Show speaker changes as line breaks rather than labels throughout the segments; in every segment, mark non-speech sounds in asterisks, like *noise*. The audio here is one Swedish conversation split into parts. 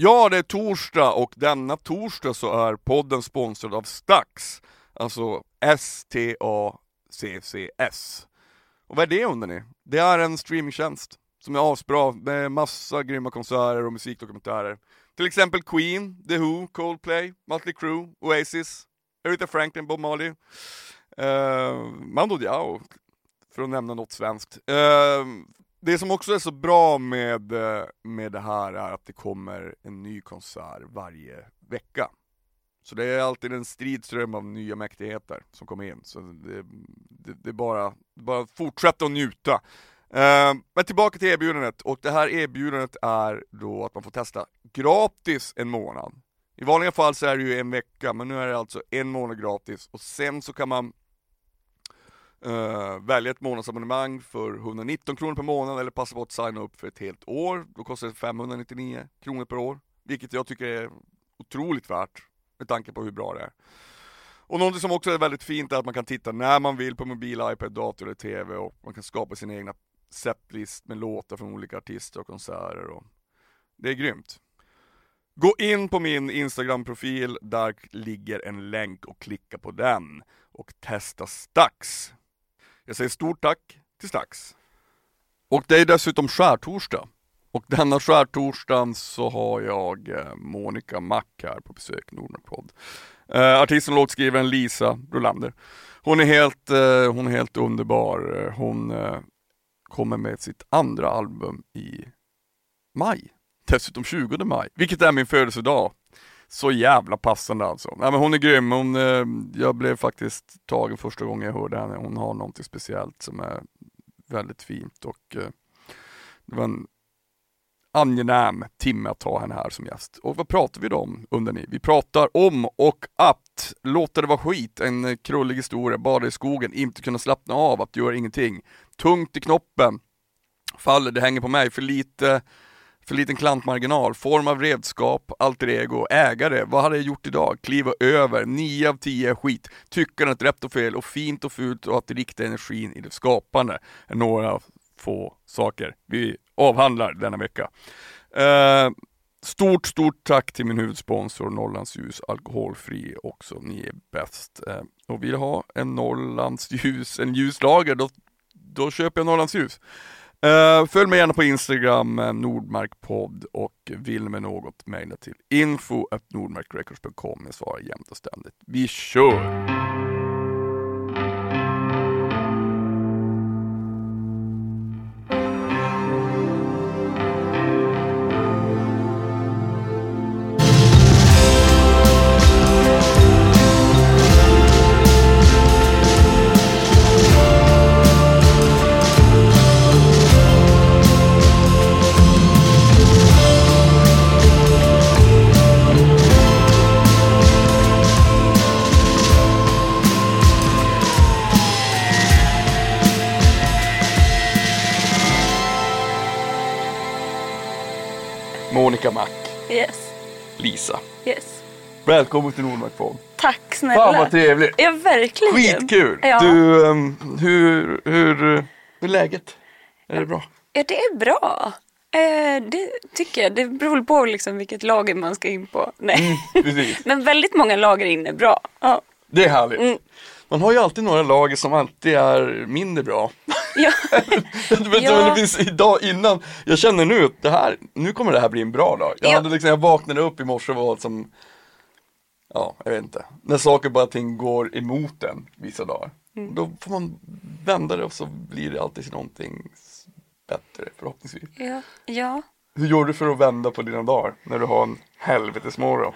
Ja, det är torsdag och denna torsdag så är podden sponsrad av Stax. Alltså S-T-A-C-C-S. Och vad är det undrar ni? Det är en streamingtjänst som är asbra med massa grymma konserter och musikdokumentärer. Till exempel Queen, The Who, Coldplay, Mötley Crüe, Oasis, Aretha Franklin, Bob Marley, eh, Mando Diao, för att nämna något svenskt. Eh, det som också är så bra med, eh, med det här är att det kommer en ny konsert varje vecka. Så det är alltid en stridström av nya mäktigheter som kommer in. Så det, det, det är bara, bara fortsätta att njuta. Eh, men tillbaka till erbjudandet, och det här erbjudandet är då att man får testa gratis en månad. I vanliga fall så är det ju en vecka, men nu är det alltså en månad gratis och sen så kan man Uh, välja ett månadsabonnemang för 119 kronor per månad eller passa på att signa upp för ett helt år. Då kostar det 599 kronor per år, vilket jag tycker är otroligt värt med tanke på hur bra det är. Och något som också är väldigt fint är att man kan titta när man vill på mobil, iPad, dator eller TV och man kan skapa sina egna setlist med låtar från olika artister och konserter. Och det är grymt. Gå in på min Instagram-profil, där ligger en länk och klicka på den och testa Stax. Jag säger stort tack till Stax. Och det är dessutom skärtorsdag. Och denna skärtorsdagen så har jag eh, Monica Mack här på besök, Nordnordpodd. Eh, artisten och låtskrivaren Lisa Rolander. Hon är helt, eh, hon är helt underbar. Hon eh, kommer med sitt andra album i maj. Dessutom 20 maj, vilket är min födelsedag. Så jävla passande alltså. Nej, men hon är grym, hon, eh, jag blev faktiskt tagen första gången jag hörde henne. Hon har någonting speciellt som är väldigt fint och eh, det var en angenäm timme att ha henne här som gäst. Och vad pratar vi då om, undrar ni? Vi pratar om och att låta det vara skit, en krullig historia, bada i skogen, inte kunna slappna av, att göra ingenting. Tungt i knoppen, faller, det hänger på mig, för lite för liten klantmarginal, form av redskap, alter ego, ägare, vad hade jag gjort idag? Kliva över, 9 av 10 är skit, tyckandet rätt och fel och fint och fult och att rikta energin i det skapande är några få saker vi avhandlar denna vecka. Eh, Stort, stort tack till min huvudsponsor Norrlandsljus Alkoholfri också. Ni är bäst. Eh, och vill ha en Norrlandsljus, en ljuslager, då, då köper jag Norrlandsljus. Uh, följ mig gärna på Instagram, eh, Nordmarkpodd och vill med något mejla till info nordmarkrecords.com. Jag svarar jämt och ständigt. Vi kör! Välkommen till Nordmarkpodd.
Tack snälla.
Fan vad trevligt.
Ja verkligen.
Skitkul.
Ja.
Du, um, hur, hur, hur är läget? Är det bra?
Ja det är bra. Eh, det tycker jag. Det beror på liksom vilket lager man ska in på. Nej.
Precis. *laughs*
Men väldigt många lager in är bra. Ja.
Det är härligt.
Mm.
Man har ju alltid några lager som alltid är mindre bra. *laughs*
Ja. *laughs*
du vet,
Ja.
det finns idag innan, jag känner nu att det här, nu kommer det här bli en bra dag. Jag,
Ja.
hade liksom, jag vaknade upp i morse och var som, ja, jag vet inte. När saker bara ting går emot en vissa dagar.
Mm.
Då får man vända det och så blir det alltid någonting bättre förhoppningsvis.
ja. Ja.
Hur gör du för att vända på dina dagar när du har en helvetesmorgon?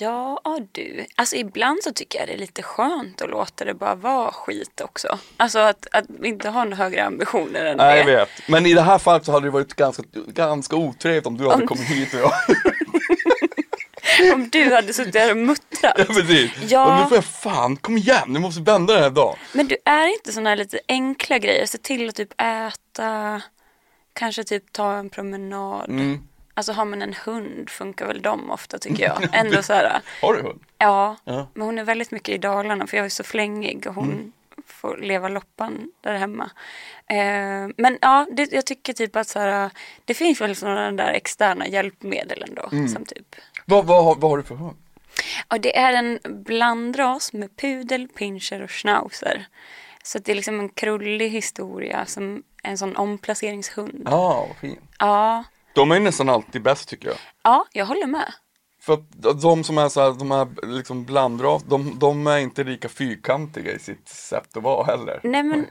Ja du, alltså ibland så tycker jag det är lite skönt att låta det bara vara skit också. Alltså att, att inte ha några högre ambitioner än
Nej jag
det.
vet, men i det här fallet så hade det varit ganska, ganska otrevligt om du hade
Om-
kommit hit och jag *laughs* *laughs*
Om du hade suttit där och muttrat.
Ja precis.
Ja.
Nu får jag fan, kom igen, nu måste vända den här dagen.
Men du är inte sådana här lite enkla grejer? Se till att typ äta, kanske typ ta en promenad.
Mm.
Alltså har man en hund funkar väl de ofta tycker jag. *laughs* Ändå så här, *laughs*
Har du hund?
ja.
Ja.
Men hon är väldigt mycket i Dalarna för jag är så flängig och hon få leva loppan där hemma. Eh, men ja, det, jag tycker typ att så här, det finns väl sådana där externa hjälpmedel ändå.
Mm.
Som typ,
Vad, vad, har- vad har du för hund?
och det är en blandras med pudel, pinscher och schnauzer. Så det är liksom en krullig historia som en sån omplaceringshund.
Ja, vad fin.
Ja,
De är nästan alltid bäst tycker jag.
ja jag håller med.
För att de som är så här, de här liksom blandras, de, de är inte lika fyrkantiga i sitt sätt att vara heller.
Nej men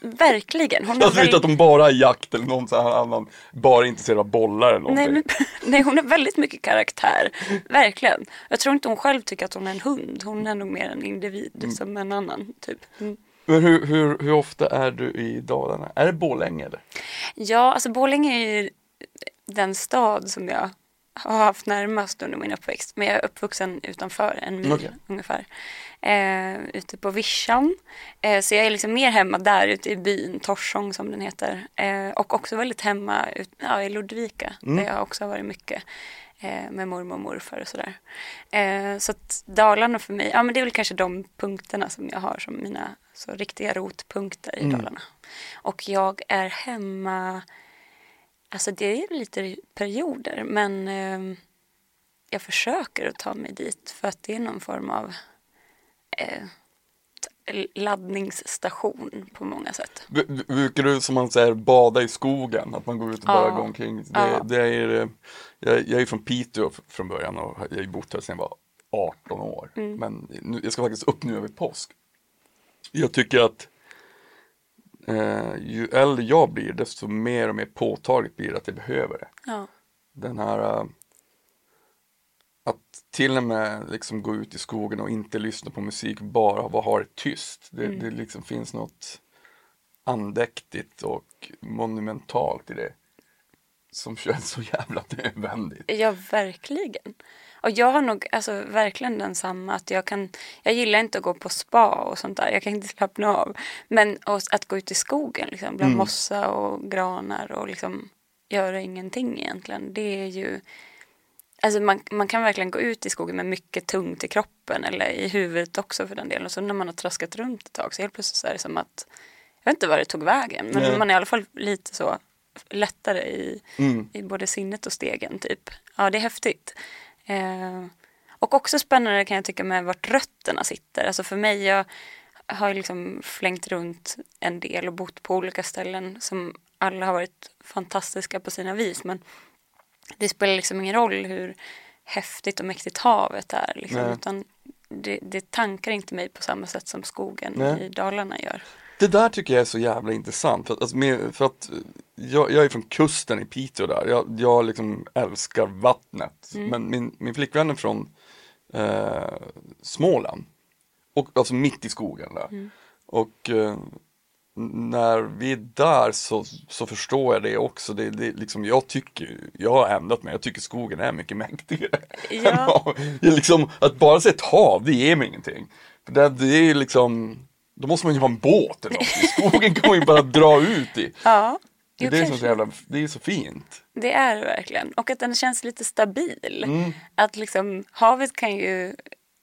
*laughs* verkligen. Hon
Jag tror inte att de bara är jakt eller någon så här annan, bara intresserad av bollar eller någonting.
Nej, men, *laughs* nej, hon har väldigt mycket karaktär. Verkligen. Jag tror inte hon själv tycker att hon är en hund. Hon är nog mer en individ som en annan. typ. Mm.
Men hur, hur, hur ofta är du i Dalarna? Är det Borlänge eller?
Ja, alltså Borlänge är ju den stad som jag har haft närmast under min uppväxt. Men jag är uppvuxen utanför en mil
Okej.
ungefär. Eh, ute på Vischan. Eh, så jag är liksom mer hemma där ute i byn, Torsång som den heter. Eh, och också väldigt hemma ut, ja, i Ludvika. Där jag också har varit mycket. Eh, med mormor och morfar och sådär. Eh, så att Dalarna för mig, ja men det är väl kanske de punkterna som jag har som mina så riktiga rotpunkter i Dalarna. Och jag är hemma Alltså det är lite perioder men eh, jag försöker att ta mig dit för att det är någon form av eh, laddningsstation på många sätt.
B- Brukar du som man säger bada i skogen? Att man går ut och bara
Ja.
går omkring? Det,
Ja.
det är, eh, jag, jag är från Piteå från början och jag har bott här sedan jag var 18 år.
Mm.
Men nu, jag ska faktiskt upp nu över påsk. Jag tycker att eh, ju äldre jag blir desto mer och mer påtagligt blir det att jag behöver det.
Ja.
Den här eh, att till och med liksom gå ut i skogen och inte lyssna på musik, bara vad har det tyst. Det,
Mm.
det liksom finns något andäktigt och monumentalt i det. Som känns så jävla nödvändigt.
ja, verkligen. Och jag har nog alltså, verkligen den samma. Att jag, kan, jag gillar inte att gå på spa och sånt där. Jag kan inte slappna av. Men och, att gå ut i skogen liksom, bland mossa och granar och liksom göra ingenting egentligen. Det är ju Alltså man, man kan verkligen gå ut i skogen med mycket tungt i kroppen eller i huvudet också för den delen. Och så när man har traskat runt ett tag så helt plötsligt så är det som att, jag vet inte var det tog vägen, men
Nej.
man är i alla fall lite så lättare i,
Mm.
i både sinnet och stegen typ. Ja, det är häftigt. Eh, och också spännande kan jag tycka med vart rötterna sitter. Alltså för mig, jag har liksom flängt runt en del och bott på olika ställen som alla har varit fantastiska på sina vis. Men det spelar liksom ingen roll hur häftigt och mäktigt havet är. Liksom,
Nej.
utan det, det tankar inte mig på samma sätt som skogen
Nej.
i Dalarna gör.
Det där tycker jag är så jävla intressant. För att, alltså, med, för att eh, jag, jag är från kusten i Piteå där. Jag, jag liksom älskar vattnet. Men min, min flickvän är från eh, Småland. Och, alltså mitt i skogen där. Och eh, när vi är där så, så förstår jag det också. Det, det, liksom, jag tycker, jag har ändrat mig, jag tycker skogen är mycket mäktigare. *laughs*
Ja.
liksom, att bara se ett hav, det ger mig ingenting. För det, det är liksom, då måste man ju ha en båt eller något. I Skogen kan man ju bara dra ut i.
Ja,
Det är, det, som så jävla, det är så fint.
Det är det verkligen. Och att den känns lite stabil.
Mm.
Att liksom havet kan ju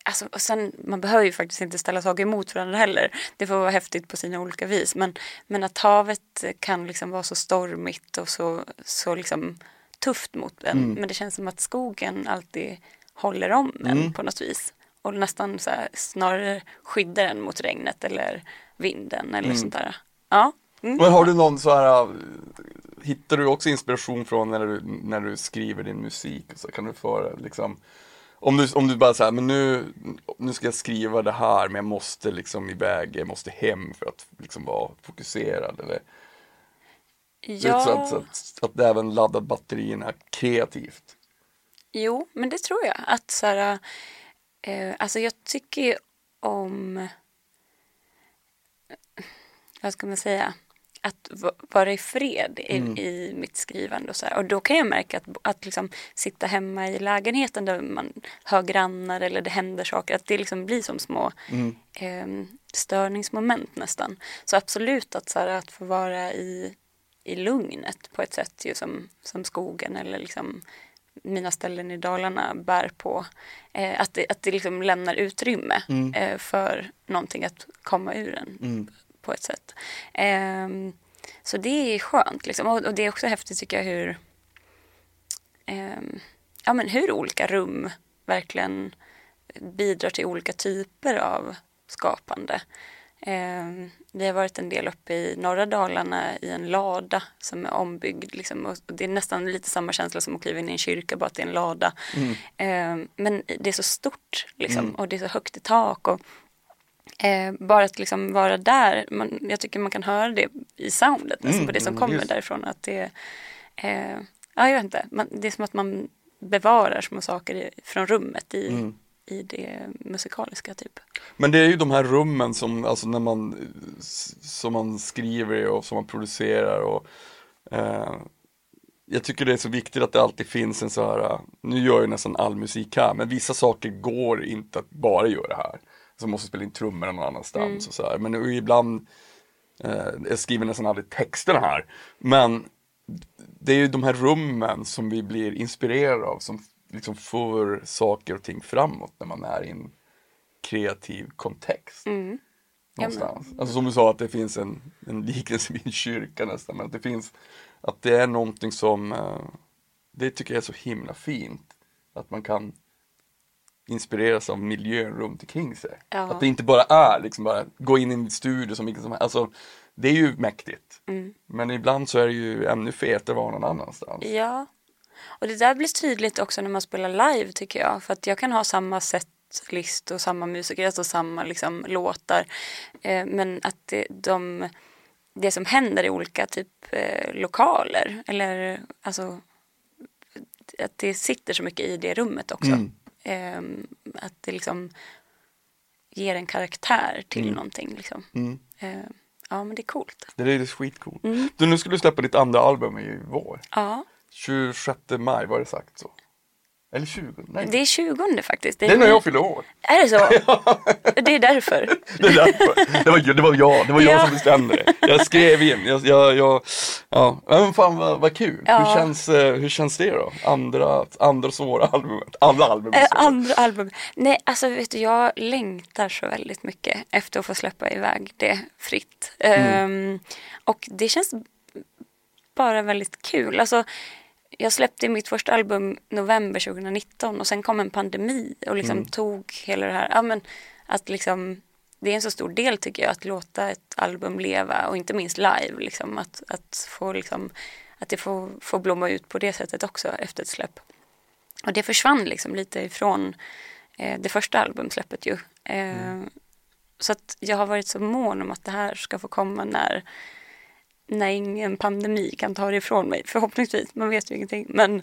Alltså, och sen, man behöver ju faktiskt inte ställa saker emot varandra heller. Det får vara häftigt på sina olika vis. Men, men att havet kan liksom vara så stormigt och så, så liksom tufft mot en.
Mm.
Men det känns som att skogen alltid håller om en
Mm.
på något vis. Och nästan så här, snarare skyddar en mot regnet eller vinden eller sånt där. Ja. Mm.
Men har du någon så här, hittar du också inspiration från när du, när du skriver din musik? Så kan du få liksom, om du, om du bara säger men nu, nu ska jag skriva det här men jag måste liksom iväg, jag måste hem för att liksom vara fokuserad eller
Ja.
så att, så att, att det även laddar batterierna kreativt.
Jo, men det tror jag. Att så här, eh, alltså jag tycker ju om, vad ska man säga, att va- vara i fred i, i mitt skrivande och så här. Och då kan jag märka att, att liksom sitta hemma i lägenheten där man hör grannar eller det händer saker, att det liksom blir som små eh, störningsmoment nästan. Så absolut att, så här, att få vara i, i lugnet på ett sätt ju som, som skogen eller liksom mina ställen i Dalarna bär på. Eh, att det, att det liksom lämnar utrymme
Mm.
eh, för någonting att komma ur en på ett sätt. Ehm, så det är skönt liksom. och, och det är också häftigt tycker jag hur ehm, ja, men hur olika rum verkligen bidrar till olika typer av skapande. Ehm, vi har varit en del uppe i norra Dalarna i en lada som är ombyggd. Liksom, och det är nästan lite samma känsla som att kliva in i en kyrka, bara att det är en lada. Ehm, men det är så stort liksom, och det är så högt i tak. Och, eh, bara att liksom vara där, man, jag tycker man kan höra det i soundet, nästan
Mm,
på det som
mm,
kommer
just.
därifrån. Att det, eh, ja, jag vet inte, man, det är som att man bevarar små saker i, från rummet i,
Mm.
I det musikaliska typ.
Men det är ju de här rummen som, alltså när man, som man skriver och som man producerar och eh, jag tycker det är så viktigt att det alltid finns en så här, nu gör jag nästan all musik här, men vissa saker går inte att bara göra här. Så man måste spela in trummor någon annanstans och så här. Men ibland, eh, jag skriver nästan aldrig texterna här, men det är ju de här rummen som vi blir inspirerade av som liksom för saker och ting framåt när man är i en kreativ kontext.
Mm.
Någonstans. Alltså som du sa att det finns en, en liknelse vid en kyrka nästan, men att det finns, att det är någonting som, eh, det tycker jag är så himla fint. Att man kan inspireras av miljön runt omkring sig.
Ja.
Att det inte bara är liksom bara gå in i en studio som vilken som helst. Alltså, det är ju mäktigt.
Mm.
Men ibland så är det ju ännu fetare att vara någon annanstans.
Ja, och det där blir tydligt också när man spelar live tycker jag. För att jag kan ha samma setlist och samma musiker, alltså samma liksom, låtar. Eh, men att det, de, det som händer i olika typ eh, lokaler, eller alltså att det sitter så mycket i det rummet också.
Mm.
Eh, att det liksom ger en karaktär till någonting. Liksom.
Mm.
Eh, ja, men det är coolt.
Det är skitcoolt.
Mm.
Du, nu skulle du släppa ditt andra album i vår.
Ja,
26 maj var det sagt så. Eller 20? Nej.
det är 20 faktiskt.
Det är när jag fyller år.
Är det så? *laughs* Det är därför. *laughs*
Det, är därför. det, var, det var jag, det var jag
Ja.
som bestämde det. Jag skrev in, jag, jag, jag ja. Men fan vad, vad kul.
Ja.
Hur, känns, eh, hur känns det då? Andra, andra svåra albumet, andra albumet.
Eh,
så.
andra album. Nej, alltså vet du, jag längtar så väldigt mycket efter att få släppa iväg det fritt. Ehm, och det känns bara väldigt kul. Alltså, jag släppte mitt första album november 2019 och sen kom en pandemi och liksom tog hela det här. Ja, men att liksom, det är en så stor del tycker jag att låta ett album leva och inte minst live. Liksom, att, att, få, liksom, att det får, får blomma ut på det sättet också efter ett släpp. Och det försvann liksom lite ifrån eh, det första albumsläppet ju. Eh, Så att jag har varit så mån om att det här ska få komma när, när ingen pandemi kan ta det ifrån mig. Förhoppningsvis, man vet ju ingenting. Men,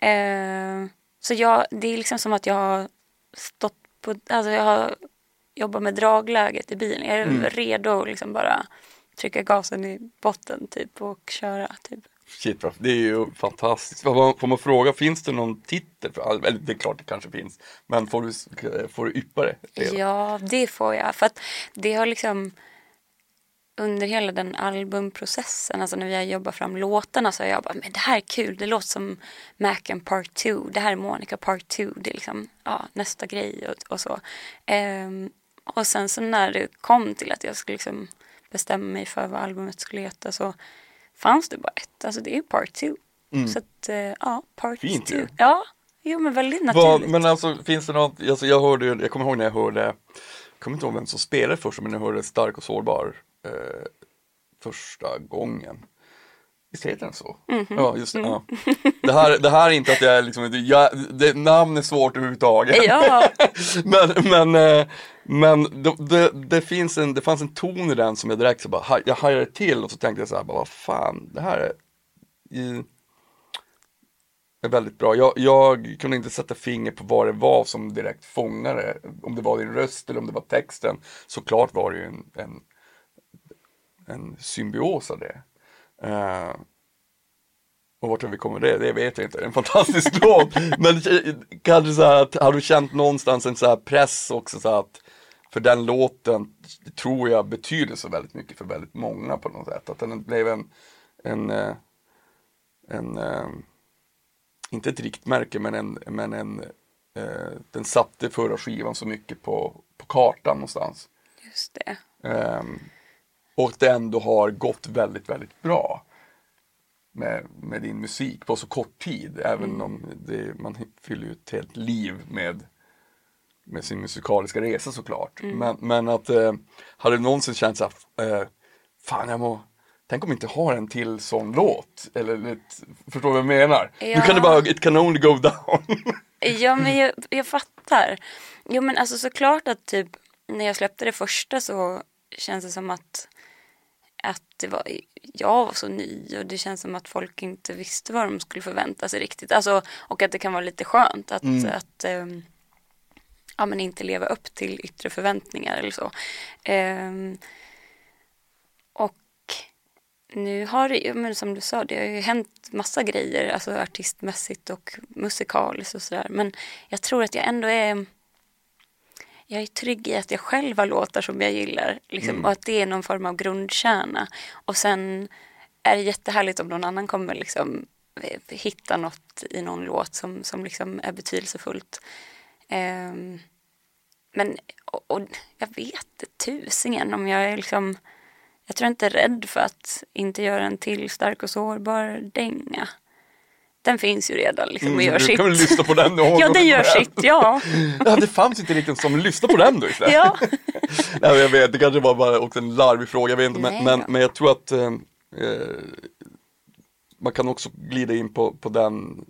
eh, så jag, det är liksom som att jag har stått på, alltså jag har jobbat med dragläget i bilen. Jag är redo att liksom bara trycka gasen i botten typ och köra typ.
Shit, bra. det är ju fantastiskt. Får man, fråga, finns det någon titel? Eller det är klart det kanske finns. Men får du, får du yppa det? redan?
Ja, det får jag. För att det har liksom under hela den albumprocessen, alltså när vi har jobbat fram låtarna så har jag bara, men det här är kul, det låter som Mac and Part 2, det här är Monica Part 2, det är liksom ja, nästa grej och, och så. Ehm, och sen så när det kom till att jag skulle liksom bestämma mig för vad albumet skulle heta så fanns det bara ett, alltså det är Part 2. Så att, eh, ja, Part 2.
Mm. Fint ju.
Ja, jo men väldigt naturligt.
men alltså finns det något, alltså, jag hörde, jag kommer ihåg när jag hörde, jag kommer inte ihåg vem som spelade först, men jag hörde Stark och sårbar eh, första gången. Visst heter den så?
Mhm.
Ja, just det. Ja. Det, här, det här är inte att jag är liksom, jag, det, namn är svårt överhuvudtaget.
Ja, *laughs*
men men, eh, men det, det, det, finns en, det fanns en ton i den som jag direkt så bara, jag hajade till och så tänkte jag så här, bara, vad fan, det här är, är väldigt bra. Jag, jag kunde inte sätta finger på vad det var som direkt fångade, om det var din röst eller om det var texten. Såklart var det ju en, en, en symbios av det. Eh, och vart vi kommit det? Det vet jag inte. Det är en fantastisk *laughs* låt. Men kanske så här att, har du känt någonstans en så här press också så att för den låten tror jag betyder så väldigt mycket för väldigt många på något sätt. Att den blev en, en, eh, en, eh, inte ett riktmärke men en, men en den satte förra skivan så mycket på, på kartan någonstans.
Just det.
Ehm, och det ändå har gått väldigt, väldigt bra med, med din musik på så kort tid. Även om det, man fyller ju ett helt liv med, med sin musikaliska resa såklart. Men, men att, eh, hade du någonsin känt så här, eh, fan jag må, tänk om jag inte har en till sån låt. Eller ett, förstår du vad jag menar? Nu kan det
Ja.
bara, it can only go down. *laughs*
Ja, men jag, jag fattar. Jo, men alltså såklart att typ när jag släppte det första så känns det som att, att det var, jag var så ny och det känns som att folk inte visste vad de skulle förvänta sig riktigt. Alltså, och att det kan vara lite skönt att, att ehm, ja, men inte leva upp till yttre förväntningar eller så. Ehm, och nu har det ju, men som du sa, det har ju hänt massa grejer, alltså artistmässigt och musikaliskt och sådär. Men jag tror att jag ändå är, jag är trygg i att jag själv har låtar som jag gillar. Liksom, Och att det är någon form av grundkärna. Och sen är det jättehärligt om någon annan kommer liksom eh, hitta något i någon låt som, som liksom är betydelsefullt. Ehm, men, och, och jag vet tusingen om jag är liksom jag tror inte är rädd för att inte göra en till stark och sårbar dänga. Den finns ju redan liksom och gör
Mm, du
sitt.
kan väl lyssna på den
Ja, den gör sitt, ja. *laughs*
Ja, det fanns inte riktigt som lyssna på den då istället.
ja. *laughs*
Nej, jag vet, det kanske var bara också en larvig fråga, jag vet inte, men, men, men jag tror att eh, eh, man kan också glida in på, på den,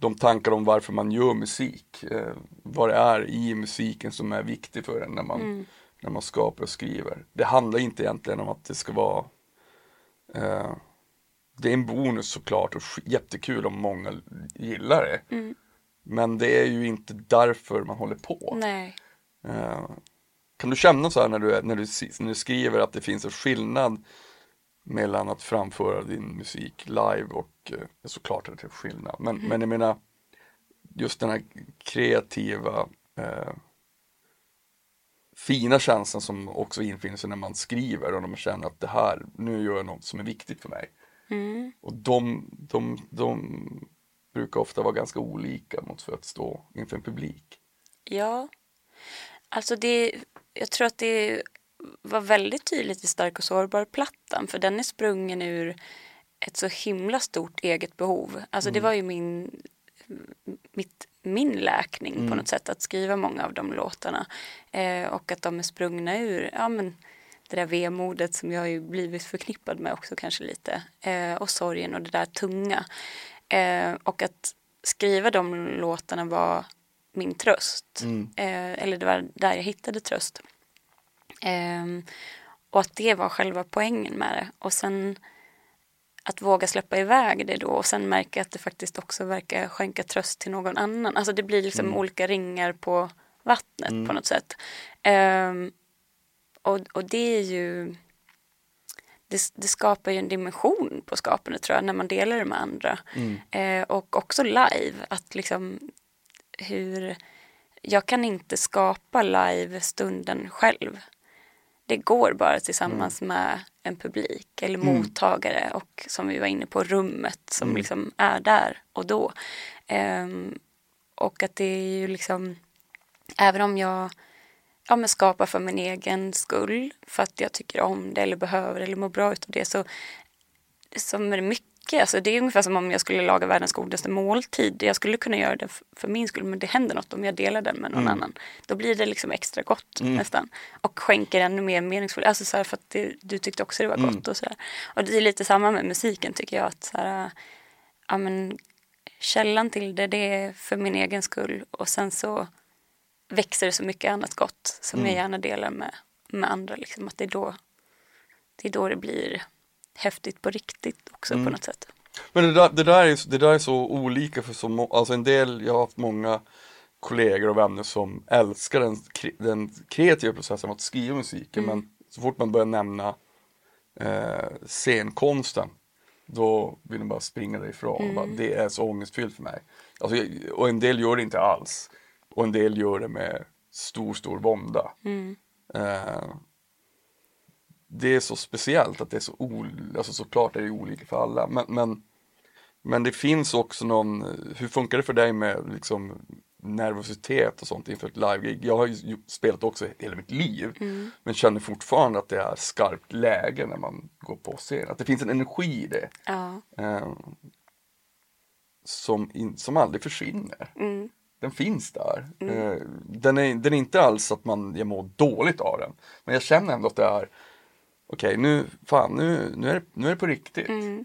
de tankar om varför man gör musik. Eh, vad det är i musiken som är viktigt för en när man,
Mm.
när man skapar och skriver. Det handlar inte egentligen om att det ska vara eh, det är en bonus såklart och jättekul om många gillar det.
Mm.
Men det är ju inte därför man håller på. Eh, Kan du känna så här när du, är- när, du, när du skriver att det finns en skillnad mellan att framföra din musik live och eh, såklart att det är skillnad. Men, men jag menar just den här kreativa eh, fina känslan som också infinner sig när man skriver och när man känner att det här, nu gör jag något som är viktigt för mig.
Mm.
Och de, de, de brukar ofta vara ganska olika mot för att stå inför en publik.
Ja. Alltså det, jag tror att det var väldigt tydligt i Stark och sårbar-plattan för den är sprungen ur ett så himla stort eget behov. Alltså det var ju min, mitt, min läkning på något sätt att skriva många av de låtarna. Eh, och att de är sprungna ur ja, men, det där vemodet som jag har ju blivit förknippad med också kanske lite. Eh, och sorgen och det där tunga. Eh, och att skriva de låtarna var min tröst. Eh, eller det var där jag hittade tröst. Ehm, och att det var själva poängen med det. Och sen att våga släppa iväg det då och sen märka att det faktiskt också verkar skänka tröst till någon annan. Alltså det blir liksom olika ringar på vattnet på något sätt. Ehm, och, och det är ju det, det skapar ju en dimension på skapandet tror jag när man delar det med andra. Eh, och också live, att liksom hur jag kan inte skapa live-stunden själv. Det går bara tillsammans med en publik eller mottagare och som vi var inne på rummet som liksom är där och då. Ehm, och att det är ju liksom, även om jag ja, men skapar för min egen skull, för att jag tycker om det eller behöver eller mår bra utav det så som är det mycket, alltså det är ungefär som om jag skulle laga världens godaste måltid. Jag skulle kunna göra det för min skull men det händer något om jag delar den med någon annan. Då blir det liksom extra gott nästan. Och skänker ännu mer meningsfullt, alltså så här för att det, du tyckte också det var gott och sådär. Och det är lite samma med musiken tycker jag att så här, ja men källan till det, det är för min egen skull och sen så växer det så mycket annat gott som jag gärna delar med, med andra. Liksom, att det, är då, det är då det blir häftigt på riktigt också på något sätt.
Men det där, det där, är, det där är så olika för så må, alltså en del, jag har haft många kollegor och vänner som älskar den, den kreativa processen att skriva musiken men så fort man börjar nämna eh, scenkonsten då vill de bara springa därifrån. och Bara, det är så ångestfyllt för mig. Alltså, och en del gör det inte alls. Och en del gör det med stor, stor vånda. Eh, det är så speciellt att det är så ol... alltså såklart är det olika för alla men, men Men det finns också någon, hur funkar det för dig med liksom nervositet och sånt inför ett live-gig? Jag har ju spelat också hela mitt liv
Mm.
men känner fortfarande att det är skarpt läge när man går på scen. Att det finns en energi i det
Ja.
eh, som, in, som aldrig försvinner.
Mm.
Den finns där. Eh, den, är, den är inte alls att man, jag mår dåligt av den. Men jag känner ändå att det är Okej nu, fan nu, nu, är, det, nu är det på riktigt.
Mm.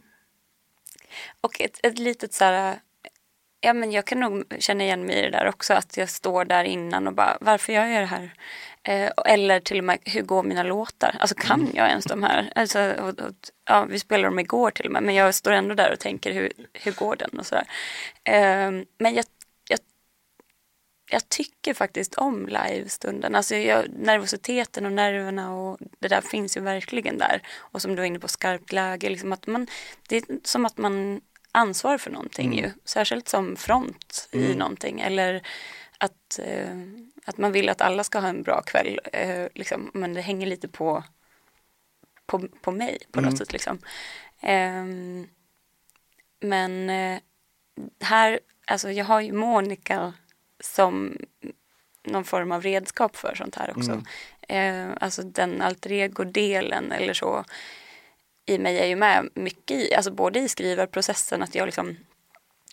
Och ett, ett litet så här, ja men jag kan nog känna igen mig i det där också, att jag står där innan och bara, varför gör jag det här? Eh, eller till och med, hur går mina låtar? Alltså kan jag ens de här? Alltså, och, och, ja, vi spelade dem igår till och med, men jag står ändå där och tänker, hur, hur går den? Och så där. Eh, men jag, jag, tycker faktiskt om livestunden. Alltså jag, nervositeten och nerverna och det där finns ju verkligen där. Och som du var inne på, skarpt läge. Liksom att man, det är som att man ansvarar för någonting ju. Särskilt som front i någonting. Eller att, eh, att man vill att alla ska ha en bra kväll. Eh, liksom. Men det hänger lite på, på, på mig på något sätt. Liksom. Ehm, men eh, här, alltså jag har ju Monica som någon form av redskap för sånt här också. Eh, alltså den alter ego-delen eller så i mig är ju med mycket i, alltså både i skrivarprocessen att jag liksom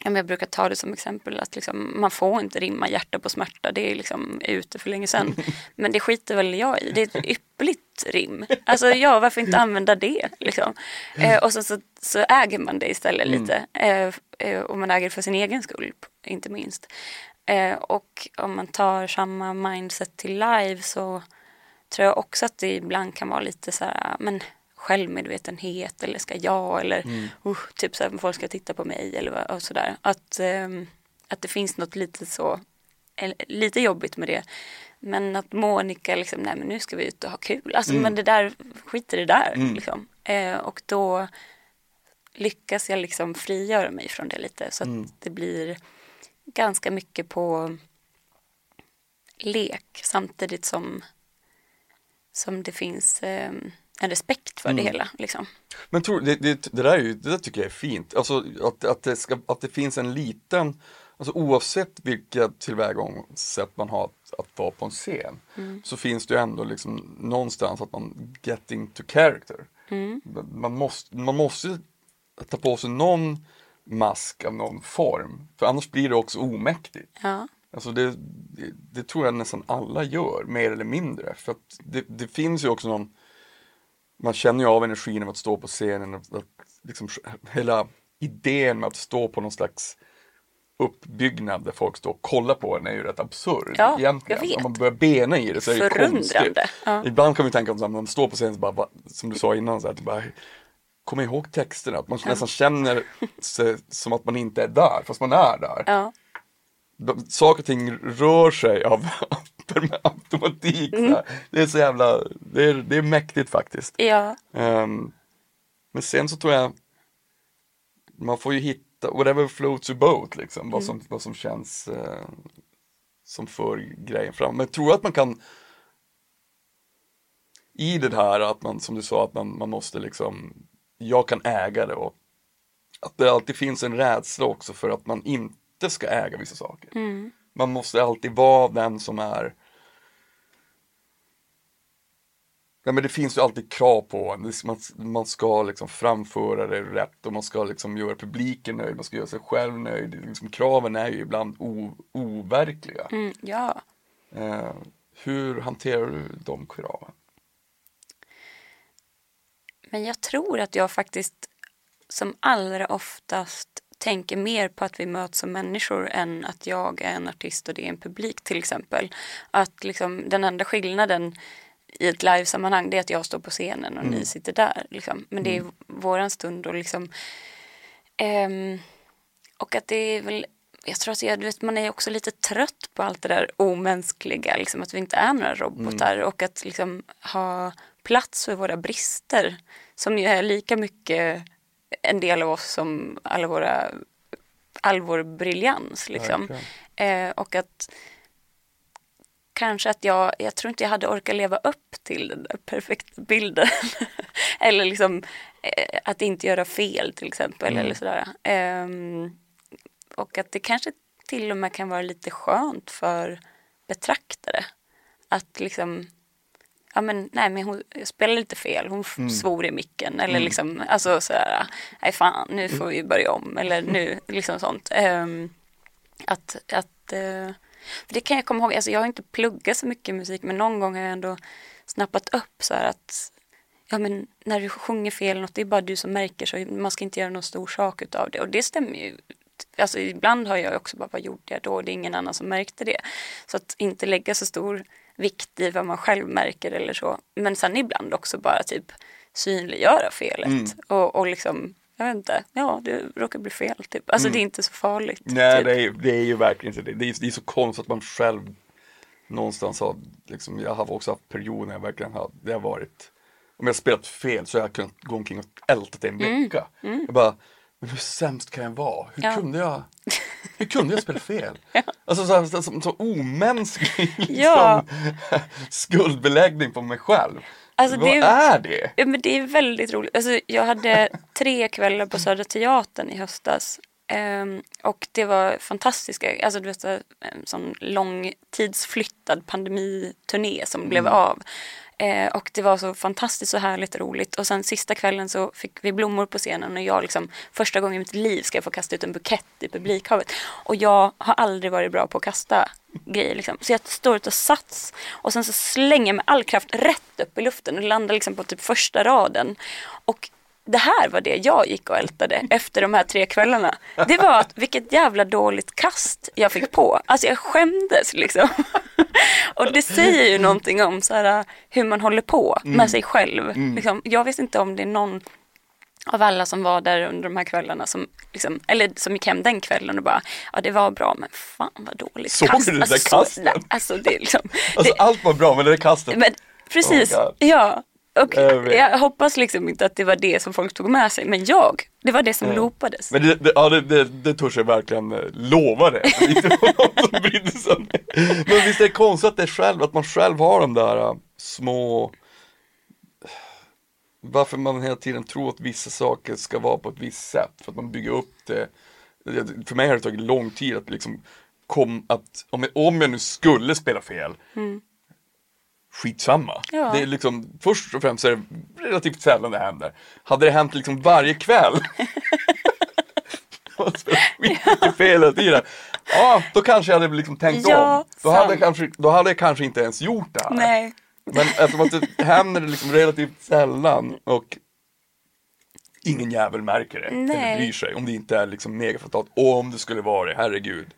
ja, men jag brukar ta det som exempel att liksom, man får inte rimma hjärta på smärta, det är liksom ute för länge sedan. *laughs* Men det skiter väl jag i, det är ett ypperligt rim. Alltså ja, varför inte använda det? Liksom. Eh, och så, så, så äger man det istället lite. Eh, eh, och man äger det för sin egen skull, inte minst. Eh, och om man tar samma mindset till live så tror jag också att det ibland kan vara lite så här, men självmedvetenhet eller ska jag eller uh, typ så här, folk ska titta på mig eller och sådär. Att, ehm, att det finns något lite så, eller, lite jobbigt med det. Men att Monica liksom, nej men nu ska vi ut och ha kul. Alltså men det där, skit i det där liksom. Eh, och då lyckas jag liksom frigöra mig från det lite så att det blir ganska mycket på lek samtidigt som, som det finns eh, en respekt för det hela. Liksom.
Men tror, det, det, det där är ju, det där tycker jag är fint. Alltså att, att, det, ska, att det finns en liten, alltså oavsett vilka tillvägagångssätt man har att, att vara på en scen, så finns det ju ändå liksom någonstans att man getting to character. Man, måste, man måste ta på sig någon mask av någon form, för annars blir det också omäktigt.
Ja.
Alltså det, det, det tror jag nästan alla gör, mer eller mindre. För att det, det finns ju också någon, man känner ju av energin av att stå på scenen, att, att liksom, hela idén med att stå på någon slags uppbyggnad där folk står och kollar på en är ju rätt absurd
Ja,
egentligen. Om man börjar bena i det så är det konstigt.
ja.
Ibland kan vi tänka om när man står på scenen så bara, som du sa innan, så här, att bara, kom ihåg texterna, att man nästan känner sig som att man inte är där, fast man är där
Ja.
de, saker och ting rör sig av *laughs* per automatik. här. Det är så jävla, det är, det är mäktigt faktiskt.
Ja.
Ehm, men sen så tror jag man får ju hitta, whatever floats your boat liksom, vad, som, vad som känns eh, som för grejen fram. Men tror du att man kan i det här att man, som du sa, att man, man måste liksom, jag kan äga det och att det alltid finns en rädsla också för att man inte ska äga vissa saker. Man måste alltid vara den som är Ja, men det finns ju alltid krav på en. Man, man ska liksom framföra det rätt och man ska liksom göra publiken nöjd, man ska göra sig själv nöjd. Liksom, kraven är ju ibland o, overkliga.
Mm, ja.
Eh, hur hanterar du de kraven?
Men jag tror att jag faktiskt som allra oftast tänker mer på att vi möts som människor än att jag är en artist och det är en publik till exempel. Att liksom den enda skillnaden i ett livesammanhang det är att jag står på scenen och ni sitter där. Liksom. Men det är våran stund och liksom ehm, och att det är väl jag tror att jag, du vet, man är också lite trött på allt det där omänskliga, liksom, att vi inte är några robotar och att liksom, ha plats för våra brister som ju är lika mycket en del av oss som alla våra, all vår briljans. Liksom. Eh, och att kanske att jag, jag tror inte jag hade orkat leva upp till den där perfekta bilden. *laughs* eller liksom eh, att inte göra fel till exempel.
Mm.
Eller sådär. Ehm, och att det kanske till och med kan vara lite skönt för betraktare. Att liksom, ja men nej men hon spelade lite fel, hon
Mm.
svor i micken eller liksom, alltså sådär, nej fan nu får vi börja om eller nu, *laughs* liksom sånt. Ehm, att, att för det kan jag komma ihåg, alltså jag har inte pluggat så mycket musik men någon gång har jag ändå snappat upp så här att ja men när du sjunger fel något, det är bara du som märker så man ska inte göra någon stor sak utav det och det stämmer ju. Alltså ibland har jag också bara, vad gjorde jag då? Det är ingen annan som märkte det. Så att inte lägga så stor vikt i vad man själv märker eller så. Men sen ibland också bara typ synliggöra felet
Mm.
och, och liksom, jag vet inte, ja det råkar bli fel typ. Alltså det är inte så farligt.
Mm. Nej,
typ.
det är, det är ju verkligen inte det. Det är, det är så konstigt att man själv någonstans har, liksom, jag har också haft perioder när jag verkligen har, det har varit, om jag spelat fel så har jag kunnat gå omkring och ältat det en vecka. Jag bara, men hur sämst kan jag vara? Hur
Ja.
kunde jag, hur kunde jag spela fel? *laughs* Alltså så, så, så, så omänsklig *laughs* liksom,
Ja. *laughs*
skuldbeläggning på mig själv.
Alltså,
Vad
det
är det?
Ja, men det är väldigt roligt. Alltså, jag hade tre kvällar på Södra Teatern i höstas. Ehm, och det var fantastiska, alltså du vet en sån långtidsflyttad pandemiturné som blev av. Eh, och det var så fantastiskt och härligt och roligt. Och sen sista kvällen så fick vi blommor på scenen och jag liksom första gången i mitt liv ska jag få kasta ut en bukett i publikhavet. Och jag har aldrig varit bra på att kasta grejer liksom. Så jag står ut och sats och sen så slänger jag med all kraft rätt upp i luften och landar liksom på typ första raden. Och det här var det jag gick och ältade efter de här tre kvällarna. Det var att vilket jävla dåligt kast jag fick på. Alltså jag skämdes liksom. *laughs* Och det säger ju någonting om så här, hur man håller på med sig själv. Liksom, jag vet inte om det är någon av alla som var där under de här kvällarna som, liksom, eller som gick hem den kvällen och bara, ja det var bra men fan vad dåligt
Såg
kast.
du det där
alltså, så- nej, Alltså det liksom,
Alltså
det,
allt var bra men det där kastet.
men precis,
Oh
ja. Och
Jag
hoppas liksom inte att det var det som folk tog med sig, men jag, det var det som loopades.
Men det, det, ja, det, det, det törs jag verkligen eh, lova det. Inte *laughs* någon som brydde sig om det. Men visst är det konstigt att, det själv, att man själv har de där eh, små Varför man hela tiden tror att vissa saker ska vara på ett visst sätt. För att man bygger upp det. För mig har det tagit lång tid att liksom kom, att om jag, om jag nu skulle spela fel Skitsamma.
Ja.
Det är liksom, först och främst är det relativt sällan det händer. Hade det hänt liksom varje kväll skitmycket hela tiden. Ja, då kanske jag hade liksom tänkt
Ja,
om. Då hade, jag kanske, då hade jag kanske inte ens gjort det här.
Nej.
Men eftersom att det händer liksom relativt sällan och ingen jävel märker det eller
Nej.
bryr sig om det inte är liksom megafatalt. Och om det skulle vara det, herregud,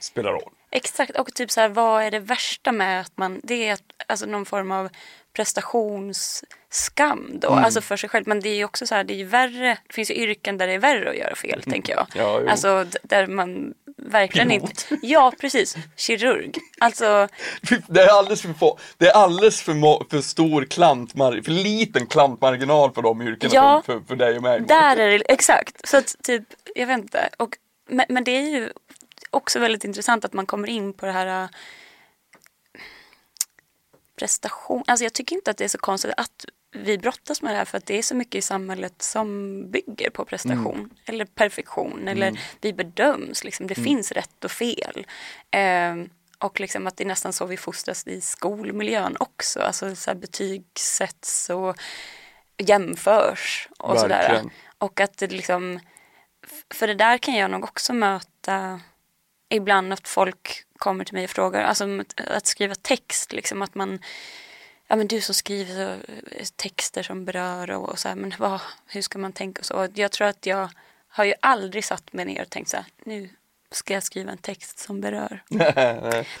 spelar roll.
Exakt, och typ så här, vad är det värsta med att man, det är alltså någon form av prestationsskam då,
Mm.
alltså för sig själv. Men det är ju också så här, det är ju värre, det finns ju yrken där det är värre att göra fel, tänker jag.
Mm. Ja, jo.
alltså där man verkligen
Pilot.
inte, ja precis, kirurg. Alltså, *laughs*
Det är alldeles för, få, det är alldeles för, för stor klantmarginal, för liten klantmarginal för de yrkena
Ja.
för, för, för dig och mig.
där är det, exakt. Så att typ, jag vet inte. Och, men, men det är ju också väldigt intressant att man kommer in på det här äh, prestation. Alltså jag tycker inte att det är så konstigt att vi brottas med det här för att det är så mycket i samhället som bygger på prestation eller perfektion eller vi bedöms. Liksom. Det finns rätt och fel. Ehm, och liksom att det är nästan så vi fostras i skolmiljön också. Alltså så här betyg sätts och jämförs och sådär.
Verkligen.
Och att det liksom, för det där kan jag nog också möta ibland att folk kommer till mig och frågar, alltså att- skriva text, liksom att man Ja men du som skriver så, eh, texter som berör och, och så här, men vad, hur ska man tänka och så. Jag tror att jag har ju aldrig satt mig ner och tänkt så här, nu ska jag skriva en text som berör. *laughs*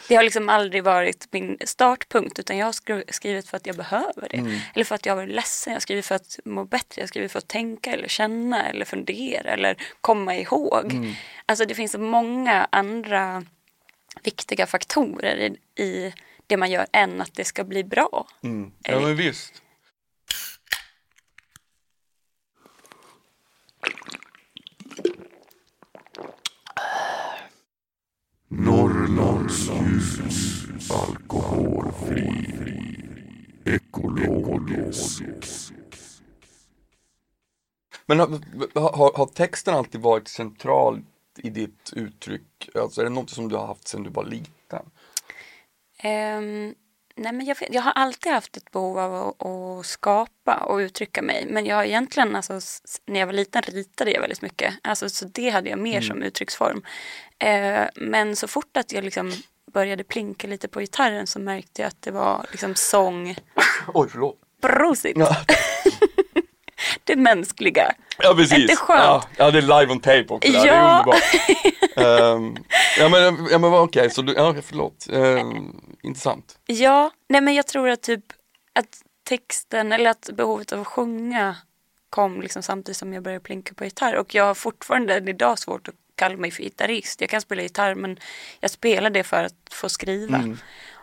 Det har liksom aldrig varit min startpunkt utan jag har skri- skrivit för att jag behöver det. Eller för att jag har varit ledsen, jag har skrivit för att må bättre, jag har skrivit för att tänka eller känna eller fundera eller komma ihåg. Alltså det finns så många andra viktiga faktorer i, i det man gör än att det ska bli bra.
Mm. Ja men visst.
Norrlands ljus, alkoholfri, ekologisk.
Men har, har, har texten alltid varit central i ditt uttryck? Alltså är det något som du har haft sedan du var liten?
Ehm, nej men jag, jag har alltid haft ett behov av att, att skapa och uttrycka mig. Men jag har egentligen, alltså, när jag var liten ritade jag väldigt mycket. Alltså, så det hade jag mer som uttrycksform. Eh, men så fort att jag liksom började plinka lite på gitarren så märkte jag att det var liksom sång.
Oj, förlåt.
Prosit!
Ja, *laughs*
Det mänskliga.
ja precis.
Inte skönt?
Ja, ja, det är live on tape också. där. Det är
Ja.
underbart. *laughs* Ehm, ja men, ja, men okej, så du, ja, förlåt. Ehm, intressant.
Ja, nej men jag tror att typ att texten eller att behovet av att sjunga kom liksom samtidigt som jag började plinka på gitarr och jag har fortfarande än idag svårt att kalla mig för gitarrist. Jag kan spela gitarr men jag spelar det för att få skriva.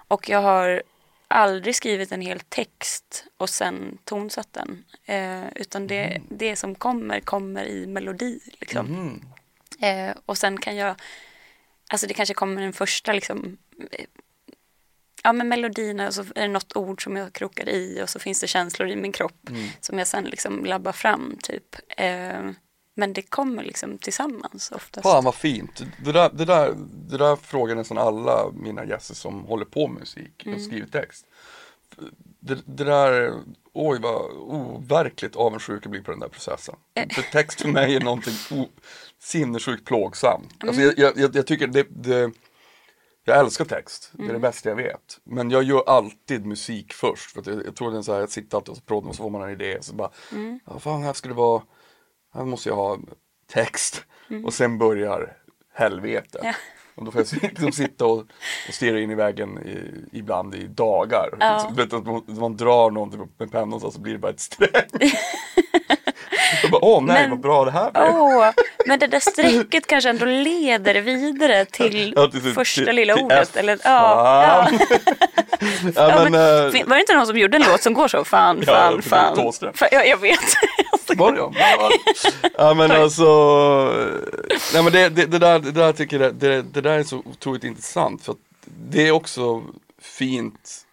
Och jag har aldrig skrivit en hel text och sen tonsatt den. Eh, utan det, det som kommer, kommer i melodi. Liksom. Eh, och sen kan jag, alltså det kanske kommer en första liksom eh, ja, men melodierna och så är det något ord som jag krokar i och så finns det känslor i min kropp som jag sen liksom labbar fram typ. Eh, men det kommer liksom tillsammans oftast.
Fan vad fint. Det där, det, där, det där frågar nästan alla mina gäster som håller på med musik och skriver text. Det, det där, oj vad overkligt avundsjuk jag blir på den där processen. För text för mig är någonting o, sinnessjukt plågsamt. Alltså jag, jag, jag, tycker det, det jag älskar text, det är det bästa jag vet. Men jag gör alltid musik först. För jag, jag tror det är så här, jag sitter alltid och så proddar och så får man en idé. Så bara, ja, fan här ska det vara, här måste jag ha text. Och sen börjar helvetet.
Ja.
Och då får jag liksom sitta och, och stirra in i väggen i, ibland i dagar.
Ja.
Så, att man, man drar någonting med pennan så blir det bara ett streck. *laughs* Bara, Åh nej
Men-
vad bra det här blev.
Åh, men det där strecket kanske ändå leder vidare till
Ja, till-
första
till-
lilla
till
ordet.
F.
Eller, ja, ja. *laughs*
Ja, men,
men,
eh,
var det inte någon som gjorde en låt som går så? Fan, fan, fan. Fan. Ja, jag vet. *laughs*
Jag? Ja, men alltså, nej men det, det, det där, det där tycker jag, det, det där är så otroligt intressant för att det är också fint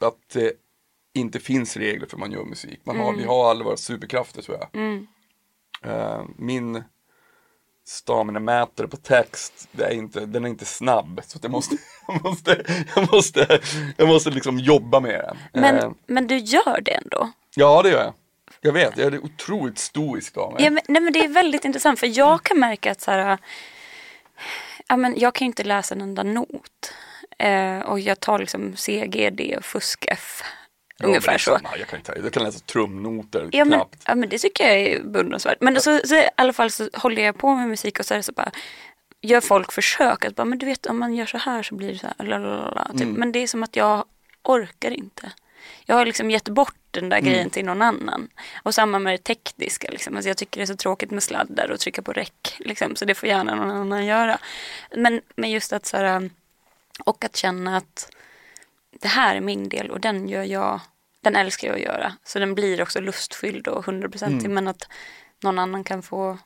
att det inte finns regler för man gör musik. Man har, Vi har alla våra superkrafter tror jag. Eh, min stamina-mätare på text, det är inte, den är inte snabb. Så jag måste, *laughs* jag måste, jag måste, jag måste liksom jobba med den.
Men,
Eh,
men du gör det ändå?
ja det gör jag. Jag vet, jag är otroligt stoisk av mig.
Ja, men, nej, men det är väldigt intressant för jag kan märka att så här, ja, men jag kan ju inte läsa en enda not. Eh, och jag tar liksom C, G, D och fusk F.
Ja,
Ungefär så.
samma. Jag kan, inte, jag kan läsa trumnoter
Ja men,
knappt.
ja men det tycker jag är beundransvärt. Men så, så i alla fall så håller jag på med musik och så är det så bara gör folk försök att bara, men du vet om man gör så här så blir det så här, lalalala, typ.
Mm.
Men det är som att jag orkar inte. Jag har liksom gett bort den där
Mm.
grejen till någon annan. Och samma med det tekniska. Liksom. Alltså jag tycker det är så tråkigt med sladdar och trycka på räck. Liksom. Så det får gärna någon annan göra. Men, men just att så här, och att känna att det här är min del och den gör jag, den älskar jag att göra. Så den blir också lustfylld och hundraprocentig
Mm.
men att någon annan kan få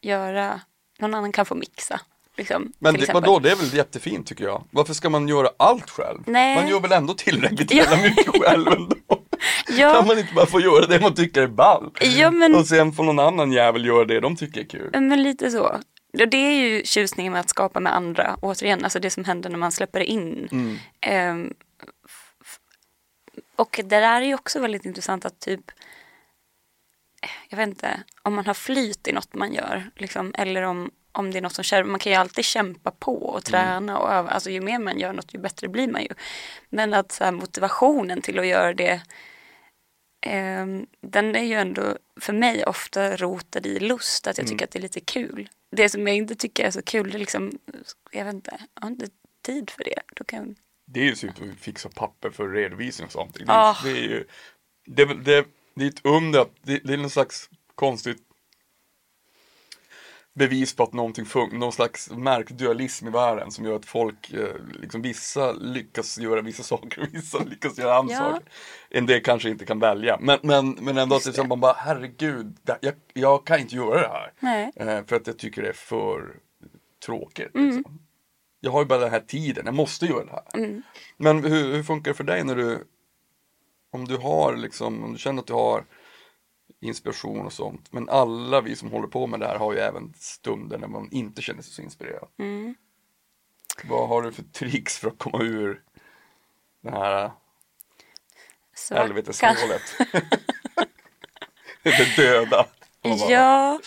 göra, någon annan kan få mixa. Liksom,
Men det, vadå, det är väl jättefint tycker jag. Varför ska man göra allt själv?
Nej.
Man gör väl ändå tillräckligt *laughs* jävla mycket själv ändå.
Ja.
Kan man inte bara få göra det man tycker är ball?
Ja, men-
Och sen får någon annan jävel göra det de tycker är kul.
Men lite så. Det är ju tjusningen med att skapa med andra. Återigen, alltså det som händer när man släpper in.
Mm.
Ehm, och det där är ju också väldigt intressant att typ jag vet inte, om man har flyt i något man gör, liksom, eller om, om det är något som känner, man kan ju alltid kämpa på och träna och öva, alltså ju mer man gör något ju bättre blir man ju. Men att så här, motivationen till att göra det, ehm, den är ju ändå för mig ofta rotad i lust, att jag tycker att det är lite kul. Det som jag inte tycker är så kul, det är liksom, jag vet inte, jag har inte tid för det. Då kan,
Det är ju så att fixa papper för redovisning och sånt. Det,
Ah.
det är ju, det, det, det är ett under, det, det är någon slags konstigt bevis på att någonting funkar, någon slags märkdualism i världen som gör att folk, eh, liksom vissa lyckas göra vissa *laughs* saker och vissa lyckas göra andra
Ja.
saker. En del kanske inte kan välja. Men, men, men ändå att det är som man bara, herregud, jag, jag kan inte göra det här.
Nej.
Eh, för att jag tycker det är för tråkigt.
Mm.
Liksom. jag har ju bara den här tiden, jag måste göra det här.
Mm.
Men hur, hur funkar det för dig när du, om du har liksom, om du känner att du har inspiration och sånt, men alla vi som håller på med det här har ju även stunder när man inte känner sig så inspirerad.
Mm.
Vad har du för tricks för att komma ur det här
Så
helveteshålet? *laughs* *laughs* det döda.
Ja,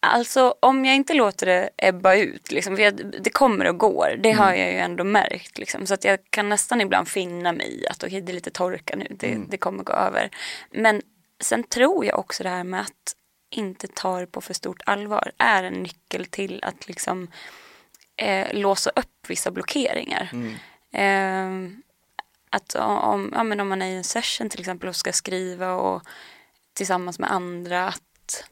alltså om jag inte låter det ebba ut, liksom, för jag, det kommer och går, det har jag ju ändå märkt. Liksom, så att jag kan nästan ibland finna mig i att okay, det är lite torka nu, det, det kommer gå över. Men sen tror jag också det här med att inte ta det på för stort allvar är en nyckel till att liksom eh, låsa upp vissa blockeringar. Eh, att om, ja, men om man är i en session till exempel och ska skriva och tillsammans med andra att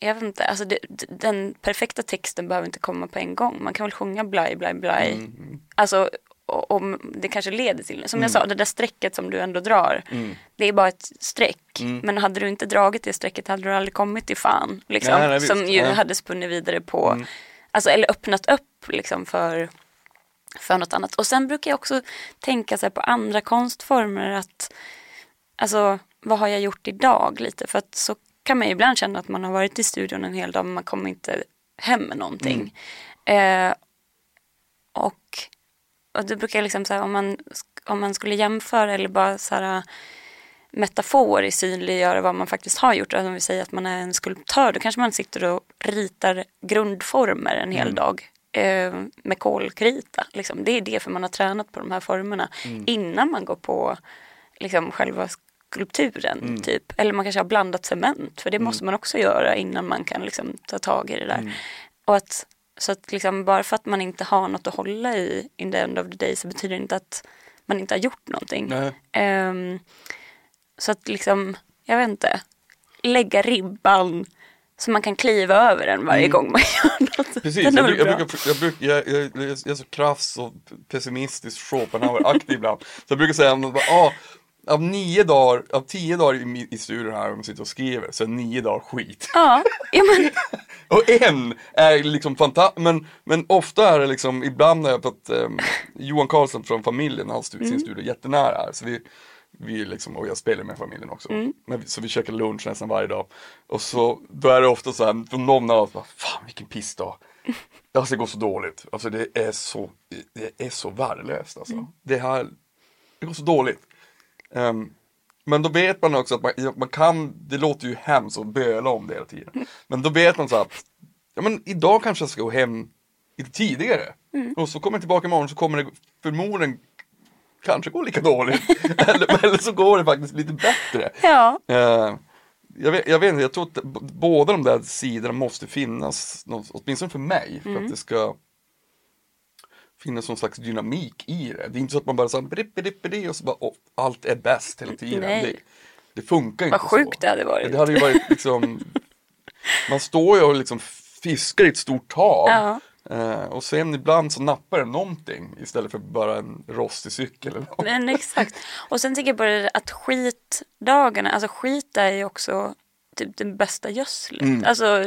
jag vet inte, alltså det, den perfekta texten behöver inte komma på en gång. Man kan väl sjunga blaj, blaj, blaj.
Mm,
Alltså om det kanske leder till, som jag sa, det där strecket som du ändå drar.
Mm.
Det är bara ett streck. Men hade du inte dragit det strecket hade du aldrig kommit till fan. Liksom,
Nej, nej, visst.
som ju
Ja.
hade spunnit vidare på, alltså eller öppnat upp liksom för för något annat. Och sen brukar jag också tänka så på andra konstformer att alltså vad har jag gjort idag lite för att så kan man ju ibland känna att man har varit i studion en hel dag men man kommer inte hem med någonting. Eh, och, och det brukar jag liksom så här, om man, om man skulle jämföra eller bara så här metaforiskt synliggöra vad man faktiskt har gjort. Alltså om vi säger att man är en skulptör, då kanske man sitter och ritar grundformer en hel dag eh, med kolkrita. Liksom. Det är det för man har tränat på de här formerna innan man går på liksom, själva skulpturen. Typ. Eller man kanske har blandat cement, för det måste man också göra innan man kan liksom, ta tag i det där. Och att, så att liksom, bara för att man inte har något att hålla i in the end of the day så betyder det inte att man inte har gjort någonting. Ehm, så att liksom, jag vet inte, lägga ribban så man kan kliva över den varje gång man gör något.
Precis, jag, jag, brukar, jag, bruk, jag, jag, jag, är så krass och pessimistisk Schopenhauer-aktig ibland. Så jag brukar säga, ah, av nio dagar, av tio dagar i, i studion här, om jag sitter och skriver, så är nio dagar skit.
Ja, ja men, *laughs*
Och en är liksom fantastisk, men, men ofta är det liksom, ibland har jag fått, um, Johan Karlsson från familjen har stu- sin studio jättenära här, så vi, vi liksom, och jag spelar med familjen också. Men, vi- så vi käkar lunch nästan varje dag. Och så, då är det ofta så här, från någon av oss, bara, fan vilken pissdag. Alltså det går så dåligt, alltså det är så, det är så värdelöst alltså. Det här, det går så dåligt. Ehm, men då vet man också att man, man kan, det låter ju hemskt att böla om det hela tiden. *laughs* Men då vet man så att, ja men idag kanske jag ska gå hem lite tidigare. Och så kommer jag tillbaka imorgon så kommer det förmodligen kanske gå lika dåligt. *laughs* eller, eller så går det faktiskt lite bättre.
ja.
Eh, jag, vet, jag vet inte, jag tror att båda de där sidorna måste finnas, åtminstone för mig, för
Mm.
att det ska finnas någon slags dynamik i det. Det är inte så att man bara bidi, bidi, och så bara oh, allt är bäst hela tiden.
Nej.
Det, det funkar inte
Vad sjukt
så.
det hade varit.
Det hade ju varit liksom, man står ju och liksom fiskar i ett stort hav.
Ja.
Eh, och sen ibland så nappar det någonting istället för bara en rostig cykel eller något.
Men exakt. Och sen tänker jag på det att skitdagarna, alltså skit är ju också typ det bästa gödslet.
Mm.
Alltså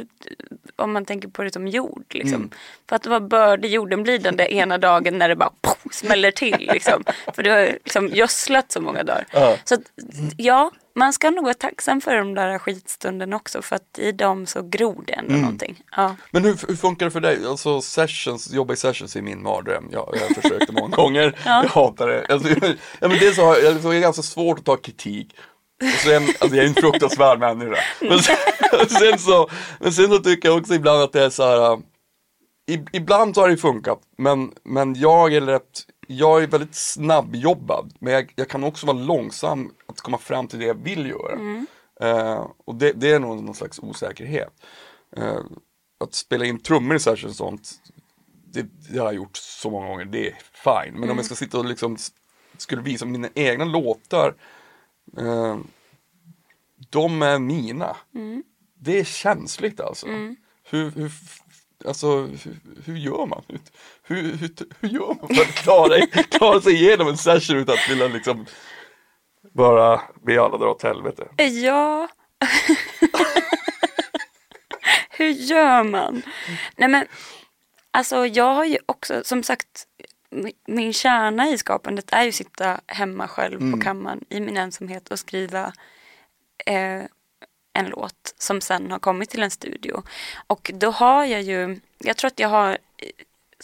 om man tänker på det som jord liksom. För att vad bördig jorden blir den där ena dagen när det bara poff, smäller till liksom. *laughs* För du har liksom gödslat så många dagar.
Ja.
Så att, ja, man ska nog vara tacksam för de där skitstunderna också för att i dem så gror det
Mm.
ändå någonting. Ja.
Men hur, hur funkar det för dig? Alltså sessions, jobba i sessions är min mardröm. Jag, jag har försökt det många *laughs* gånger. Jag hatar det. Alltså, jag, *laughs* ja, men dels så har jag, så är det ganska svårt att ta kritik. Och sen, alltså jag är en fruktansvärd människa. Men sen, *laughs* sen så, men sen så tycker jag också ibland att det är så här. äh, i- Ibland så har det funkat, men, men jag är rätt, jag är väldigt snabbjobbad. Men jag, jag kan också vara långsam att komma fram till det jag vill göra. Eh, och det, det är nog någon slags osäkerhet. Eh, att spela in trummor i och sånt, det, det har jag gjort så många gånger, det är fine. Men om jag ska sitta och liksom skulle visa mina egna låtar, eh, de är mina. Det är känsligt alltså. Hur, hur, alltså, hur, hur gör man? Hur, hur, hur, hur gör man för att klara, *laughs* klara sig igenom en session utan att vilja liksom bara be alla dra åt helvete?
Ja. *laughs* Hur gör man? Nej men, Alltså jag har ju också, som sagt, min kärna i skapandet är ju att sitta hemma själv
Mm.
på kammaren i min ensamhet och skriva eh, en låt som sen har kommit till en studio. Och då har jag ju, jag tror att jag har,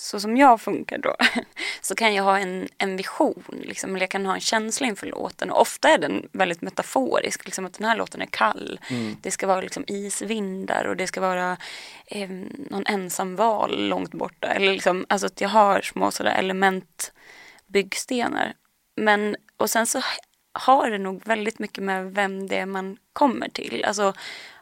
så som jag funkar då, *laughs* så kan jag ha en, en vision, liksom, eller jag kan ha en känsla inför låten. Och ofta är den väldigt metaforisk, liksom att den här låten är kall. Det ska vara liksom isvindar och det ska vara eh, någon ensam val långt borta. Eller liksom, alltså att jag har små sådär element byggstenar. Men, och sen så har det nog väldigt mycket med vem det är man kommer till. Alltså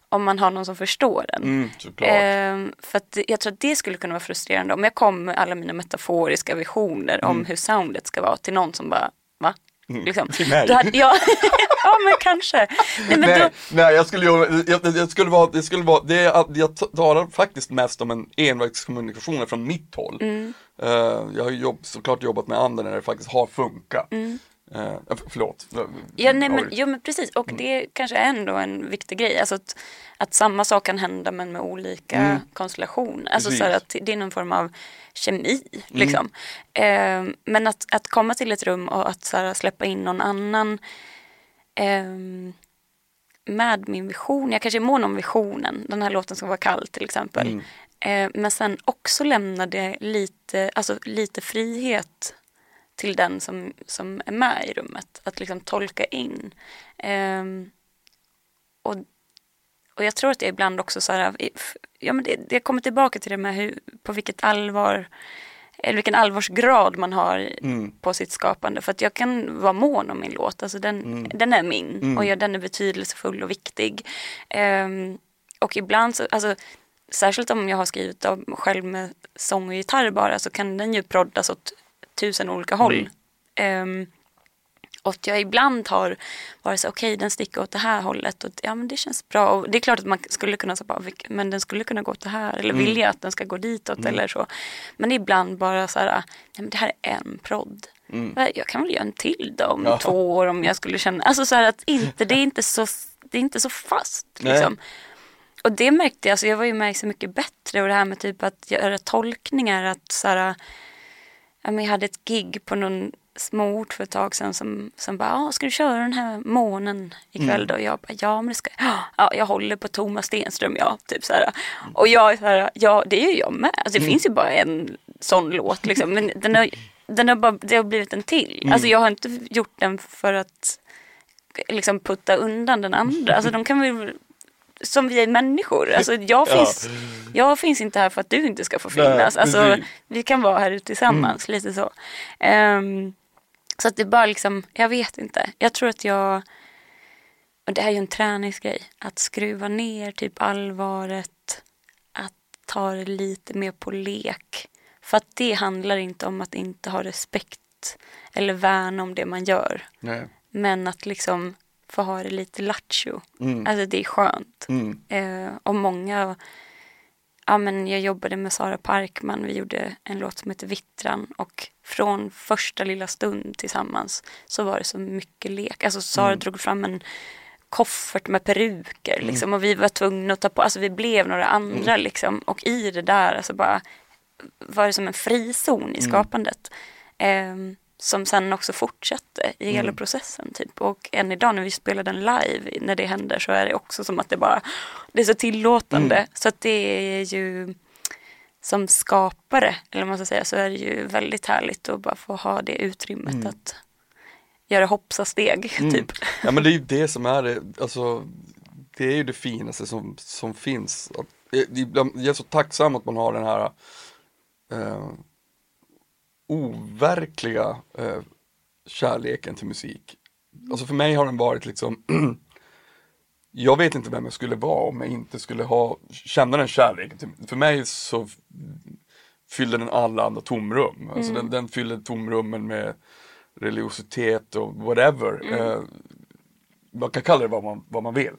om man har någon som förstår den.
Mm.
Ehm, för att jag tror att det skulle kunna vara frustrerande om jag kom med alla mina metaforiska visioner om hur soundet ska vara till någon som bara, va? Liksom. *laughs*
Till mig.
Då hade, ja, *laughs* ja, men kanske. Nej, men
nej,
då,
nej, jag skulle jag, jag skulle vara, det skulle vara, det jag talar faktiskt mest om en envägskommunikation från mitt håll.
Mm.
Eh, jag har jobb, såklart jobbat med andra när det faktiskt har funkat. Eh, förlåt.
Mm. Ja, nej, men, jo, men precis. Och det kanske är ändå en viktig grej. Alltså att, att samma sak kan hända men med olika konstellationer. Alltså så
Precis.
att det är någon form av kemi. Liksom. Eh, men att, att komma till ett rum och att så här, släppa in någon annan ehm, med min vision. Jag kanske är mån om visionen. Den här låten ska vara kall till exempel. Eh, men sen också lämna det lite, alltså lite frihet till den som, som är med i rummet. Att liksom tolka in. Ehm, och, och jag tror att jag ibland också så här, ja men det, det kommer tillbaka till det med hur, på vilket allvar, eller vilken allvarsgrad man har på sitt skapande. För att jag kan vara mån om min låt, alltså den, den är min och jag, den är betydelsefull och viktig. Ehm, och ibland så, alltså särskilt om jag har skrivit av själv med sång och gitarr bara så kan den ju proddas åt tusen olika håll. Ehm, och att jag ibland har varit så okej den sticker åt det här hållet och ja men det känns bra. Och det är klart att man skulle kunna säga bara, "Vilk- men den skulle kunna gå åt det här eller vill jag att den ska gå ditåt eller så. Men ibland bara så här, nej men det här är en prodd. Jag kan väl göra en till då om
Ja.
två år om jag skulle känna, alltså så här att inte, det är inte så, det är inte så fast liksom. Och det märkte jag, alltså jag var ju med i Så mycket bättre och det här med typ att göra tolkningar, att så här, jag hade ett gig på någon småort för ett tag sedan som, som bara, ah, ska du köra den här månen ikväll då? Och jag bara, ja men det ska jag. Ja, jag håller på Thomas Stenström, ja. Typ så här. Och jag är så här, ja det är ju jag med. Alltså, det finns ju bara en sån låt liksom. Men den har, den har bara, det har blivit en till. Alltså jag har inte gjort den för att liksom putta undan den andra. Alltså de kan väl som vi är människor. Alltså jag finns, jag finns inte här för att du inte ska få finnas.
Nej,
Alltså, vi kan vara här tillsammans, lite så. Ehm, så att det bara liksom, jag vet inte. Jag tror att jag, och det här är ju en träningsgrej, att skruva ner typ allvaret, att ta det lite mer på lek. För att det handlar inte om att inte ha respekt eller värna om det man gör.
Nej.
Men att liksom få ha det lite lattjo.
Mm.
Alltså det är skönt.
Mm.
Eh, och många, ja men jag jobbade med Sara Parkman, vi gjorde en låt som heter Vittran och från första lilla stund tillsammans så var det så mycket lek. Alltså Sara drog fram en koffert med peruker liksom och vi var tvungna att ta på, alltså vi blev några andra liksom och i det där alltså bara var det som en frizon i skapandet. Ehm, som sen också fortsatte i hela processen. Typ. Och än idag när vi spelar den live, när det händer så är det också som att det bara, det är så tillåtande. Så att det är ju som skapare, eller vad man ska säga, så är det ju väldigt härligt att bara få ha det utrymmet att göra hoppsasteg, *laughs* typ.
Ja men det är ju det som är det, alltså det är ju det finaste som, som finns. Eh, jag är så tacksam att man har den här eh, overkliga eh, kärleken till musik. Alltså för mig har den varit liksom *clears throat* Jag vet inte vem jag skulle vara om jag inte skulle ha, känna den kärleken. Till, för mig så fyller den alla andra tomrum. Alltså den, den fyller tomrummen med religiositet och whatever. Eh, man kan kalla det vad man, vad man vill.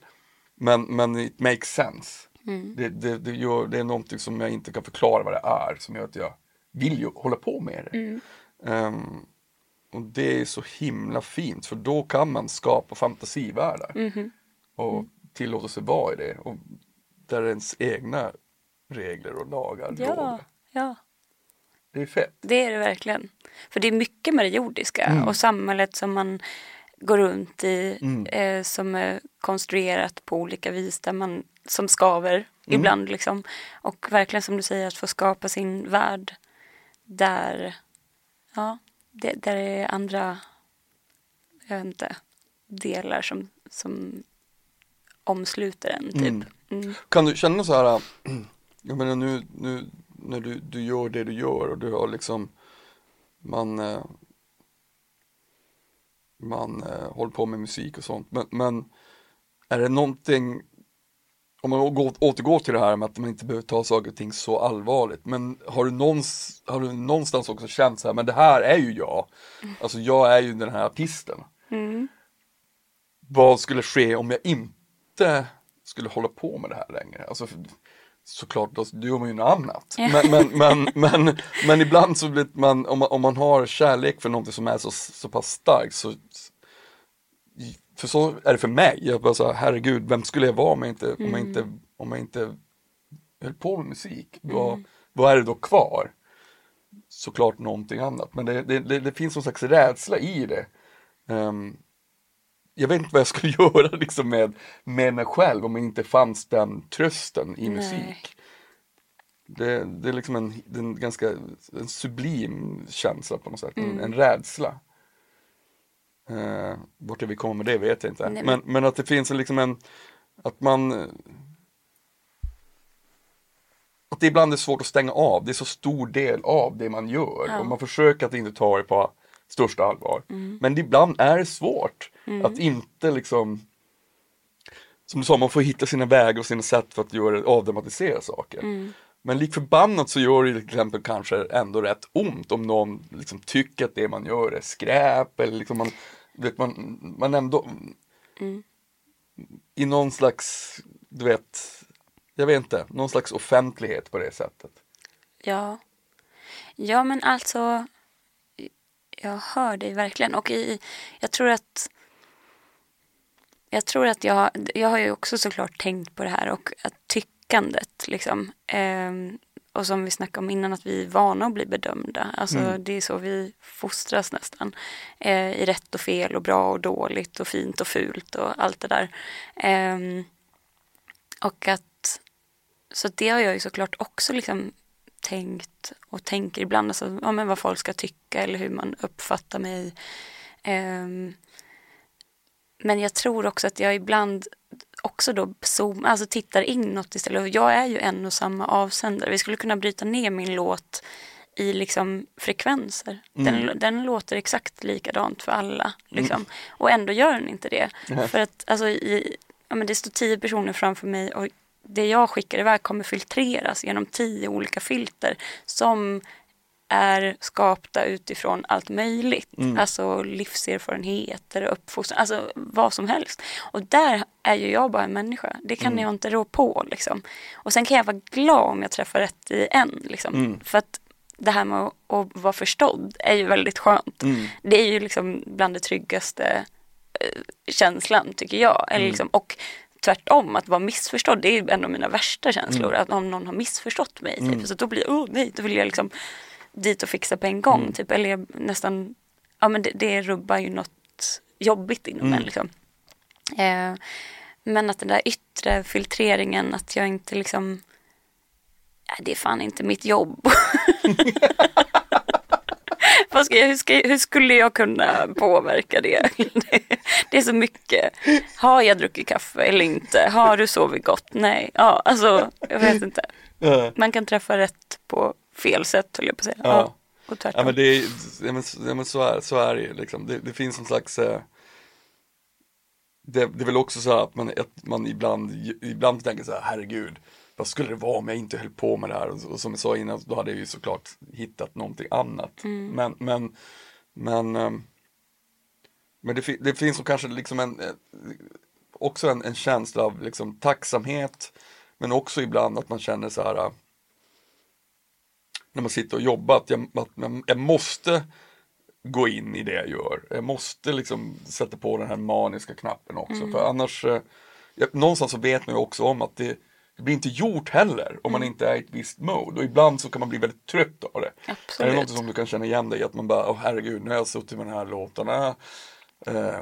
Men, men it makes sense. Det, det, det, gör, det är någonting som jag inte kan förklara vad det är som gör att jag vill ju hålla på med det. Ehm, och det är så himla fint för då kan man skapa fantasivärldar. Och tillåta sig vara i det. Och där ens egna regler och lagar
Ja,
råder.
ja.
Det är fett.
Det är det verkligen. För det är mycket med det jordiska
Mm.
och samhället som man går runt i eh, som är konstruerat på olika vis där man som skaver
Mm.
ibland liksom. Och verkligen som du säger att få skapa sin värld där, ja, det, där är andra, jag vet inte, delar som, som omsluter en typ.
Mm.
Mm.
Kan du känna så här, *clears throat* jag menar nu, nu när du, du gör det du gör och du har liksom, man, eh, man eh, håller på med musik och sånt, men, men är det någonting, om man åter- återgår till det här med att man inte behöver ta saker och ting så allvarligt, men har du, någons, har du någonstans också känt så här, men det här är ju jag, alltså jag är ju den här artisten.
Mm.
Vad skulle ske om jag inte skulle hålla på med det här längre? Alltså, såklart, då, då gör man ju något annat. Men, men, men, men, men ibland så blir man, om man, om man har kärlek för någonting som är så, så pass starkt så för så är det för mig. Jag bara så här, herregud, vem skulle jag vara om jag inte, om jag inte, om jag inte höll på med musik? Vad, vad är det då kvar? Såklart någonting annat, men det, det, det, finns någon slags rädsla i det. Ehm, jag vet inte vad jag skulle *laughs* göra liksom med, med mig själv om det inte fanns den trösten i
Nej.
musik. Det, det är liksom en, en ganska en sublim känsla på något sätt, en, en rädsla. Uh, vart jag vill komma med det vet jag inte.
Nej,
men, men att det finns en, liksom en, att man eh, att det ibland är svårt att stänga av, det är så stor del av det man gör
Ja.
och man försöker att inte ta det på största allvar.
Mm.
Men ibland är det svårt att inte liksom som du sa, man får hitta sina vägar och sina sätt för att göra, avdramatisera saker.
Mm.
Men lik förbannat så gör det till exempel kanske ändå rätt ont om någon liksom tycker att det man gör är skräp eller liksom man, vet man, man ändå
Mm.
i någon slags, du vet, jag vet inte, någon slags offentlighet på det sättet.
Ja. Ja, men alltså. Jag hör dig verkligen. Och i, jag tror att. Jag tror att jag, jag har ju också såklart tänkt på det här och att tyckandet liksom. Eh, och som vi snackade om innan att vi är vana att bli bedömda. Alltså det är så vi fostras nästan. Eh, I rätt och fel och bra och dåligt och fint och fult och allt det där. Ehm, och att så det har jag ju såklart också liksom tänkt och tänker ibland alltså, ja, men vad folk ska tycka eller hur man uppfattar mig. Ehm, men jag tror också att jag ibland också då zoom, alltså tittar inåt istället. Och jag är ju en och samma avsändare. Vi skulle kunna bryta ner min låt i liksom frekvenser. Den, den låter exakt likadant för alla. Liksom. Och ändå gör den inte det. För att alltså, i, ja, men det står tio personer framför mig och det jag skickar iväg kommer filtreras genom tio olika filter som är skapta utifrån allt möjligt. Alltså livserfarenheter, uppfostran, alltså vad som helst. Och där är ju jag bara en människa. Det kan jag inte rå på liksom. Och sen kan jag vara glad om jag träffar rätt i en. Liksom. För att det här med att, att vara förstådd är ju väldigt skönt. Det är ju liksom bland det tryggaste eh, känslan tycker jag. Eller liksom, och tvärtom, att vara missförstådd, det är en av mina värsta känslor. Att om någon har missförstått mig, typ, så då blir jag, oh nej, då vill jag liksom dit och fixa på en gång. Typ, eller jag nästan, ja men det, det rubbar ju något jobbigt inom en. Liksom. Eh, men att den där yttre filtreringen, att jag inte liksom, ja, det är fan inte mitt jobb. *laughs* Vad ska jag, hur, ska, hur skulle jag kunna påverka det? det? *laughs* Det är så mycket. Har jag druckit kaffe eller inte? Har du sovit gott? Nej. Ja, alltså, jag vet inte. Man kan träffa rätt på fel sätt, höll jag på att säga. Ja.
Ja.
och tvärtom.
Ja men, det är, ja, men, ja, men så, är, så är det ju liksom. Det, det finns en slags eh, det, det är väl också så att man, att man ibland, ibland tänker så här, herregud, vad skulle det vara om jag inte höll på med det här? Och, och som jag sa innan, då hade jag ju såklart hittat någonting annat. Men, men, men, ehm, men det, det finns nog kanske liksom en, eh, också en, en känsla av liksom tacksamhet, men också ibland att man känner så här, eh, när man sitter och jobbar, att jag, att jag, måste gå in i det jag gör. Jag måste liksom sätta på den här maniska knappen också. För annars, eh, jag, någonstans så vet man ju också om att det, det blir inte gjort heller om man inte är i ett visst mode och ibland så kan man bli väldigt trött av det. Är det
Absolut.
något som du kan känna igen dig i? Att man bara, åh herregud, nu har jag suttit med de här låtarna eh,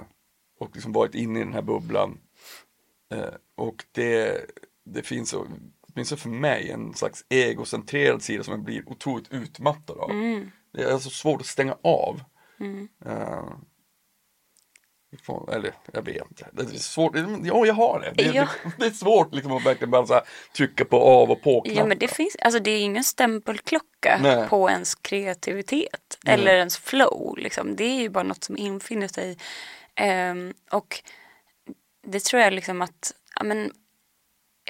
och liksom varit inne i den här bubblan. Eh, och det, det finns, så- åtminstone för mig, en slags egocentrerad sida som jag blir otroligt utmattad av.
Mm.
Det är så svårt att stänga av. Eh, ifrån- eller jag vet inte. Det är svårt. Ja, jag har det. Det,
Ja.
det, *laughs* det är svårt liksom att verkligen bara här, trycka på av och på
Ja men det finns, alltså det är ingen stämpelklocka
Nej.
på ens kreativitet eller ens flow liksom. Det är ju bara något som infinner sig. Ehm, och det tror jag liksom att, ja men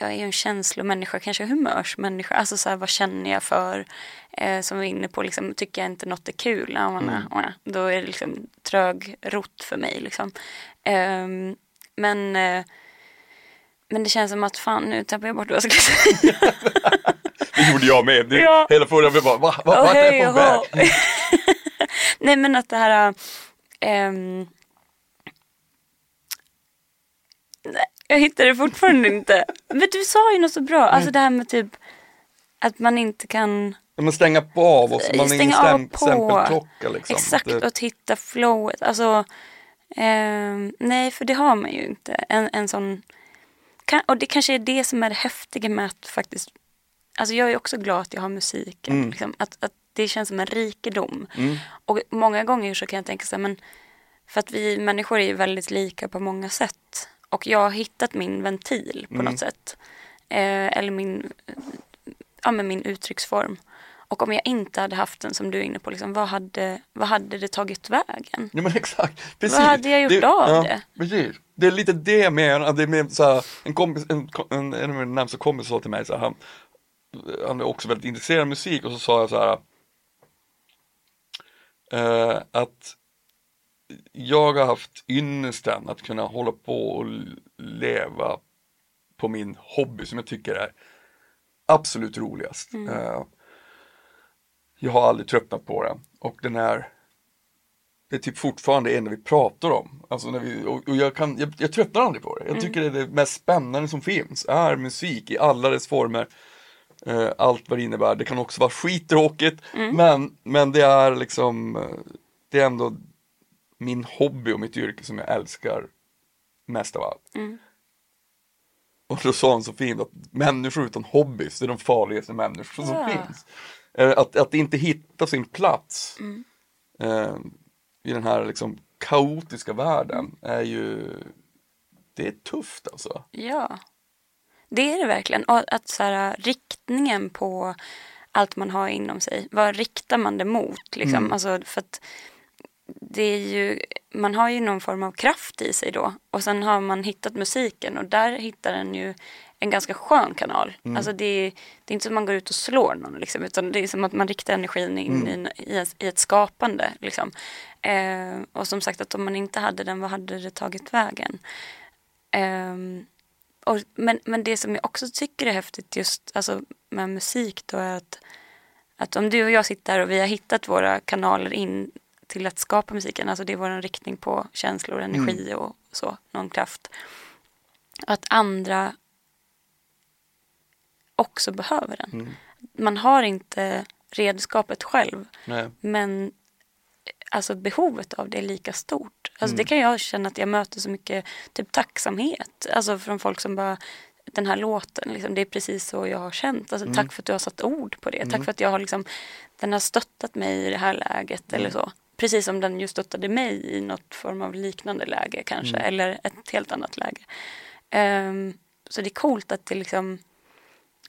jag är ju en känslomänniska, kanske humörsmänniska. Alltså så här, vad känner jag för? Eh, som vi är inne på, liksom, tycker jag inte något är kul, ja, man,
Mm.
ja, då är det liksom trögrott för mig. Liksom. Ehm, men, eh, men det känns som att fan nu tappar jag bort vad jag skulle säga. *laughs*
Det gjorde jag med. Det,
Ja.
Hela förra vi bara, va, va,
Åh,
vart är jag på väg? *laughs*
Nej men att det här... nej, jag hittar det fortfarande inte. Men du sa ju något så bra. Alltså det här med typ att man inte kan
Ja, Men stänga på av och så man är ingen
stänga
stäm,
på.
stämpelklocka liksom.
Exakt,
Det,
och att hitta flowet. Alltså, ehm, nej, för det har man ju inte. En, en sån, kan, och det kanske är det som är det häftiga med att faktiskt, alltså jag är också glad att jag har musiken.
Mm.
Liksom, att, att det känns som en rikedom. Och många gånger så kan jag tänka så här, men för att vi människor är ju väldigt lika på många sätt. Och jag har hittat min ventil på något sätt. Eh, eller min, ja, men min uttrycksform. Och om jag inte hade haft den som du är inne på, liksom, vad, hade, vad hade det tagit vägen?
ja men exakt. Precis.
Vad hade jag gjort av
ja,
det?
Precis. Det är lite det menar. Det är med, så en, kompis, en, en, en av mina närmsta kompisar sa till mig så här, han, han är också väldigt intresserad av musik och så sa jag så här eh, att jag har haft ynnesten att kunna hålla på och leva på min hobby som jag tycker är absolut roligast. Eh, jag har aldrig tröttnat på den och den är det är typ fortfarande det enda vi pratar om. Alltså när vi, och, och jag, kan, jag, jag tröttnar aldrig på det. Jag tycker det är det mest spännande som finns. Är musik i alla dess former. Eh, allt vad det innebär. Det kan också vara skittråkigt. Men, men det är liksom eh, Det är ändå min hobby och mitt yrke som jag älskar mest av allt. Och då sa han så fint att människor utan hobbys, är de farligaste människor som
Ja.
finns. Eh, Att, att inte hitta sin plats eh, i den här liksom kaotiska världen är ju, det är tufft alltså.
Ja, det är det verkligen. Och att så här, riktningen på allt man har inom sig, vad riktar man det mot? Liksom? Alltså, för att det är ju, man har ju någon form av kraft i sig då. Och sen har man hittat musiken och där hittar den ju en ganska skön kanal. Alltså det, är, det är inte som att man går ut och slår någon liksom, utan det är som att man riktar energin in i, i, ett, i ett skapande. Liksom. Eh, och som sagt att om man inte hade den, vad hade det tagit vägen? Ehm, och, men, men det som jag också tycker är häftigt just alltså, med musik då är att, att om du och jag sitter här och vi har hittat våra kanaler in till att skapa musiken, alltså det är vår riktning på känslor, energi och så, någon kraft. Att andra också behöver den. Man har inte redskapet själv,
Nej.
men alltså behovet av det är lika stort. Alltså det kan jag känna att jag möter så mycket typ tacksamhet. Alltså från folk som bara den här låten, liksom, det är precis så jag har känt. Alltså, Tack för att du har satt ord på det. Tack för att jag har liksom, den har stöttat mig i det här läget eller så. Precis som den ju stöttade mig i något form av liknande läge kanske. Eller ett helt annat läge. Ehm, så det är coolt att det liksom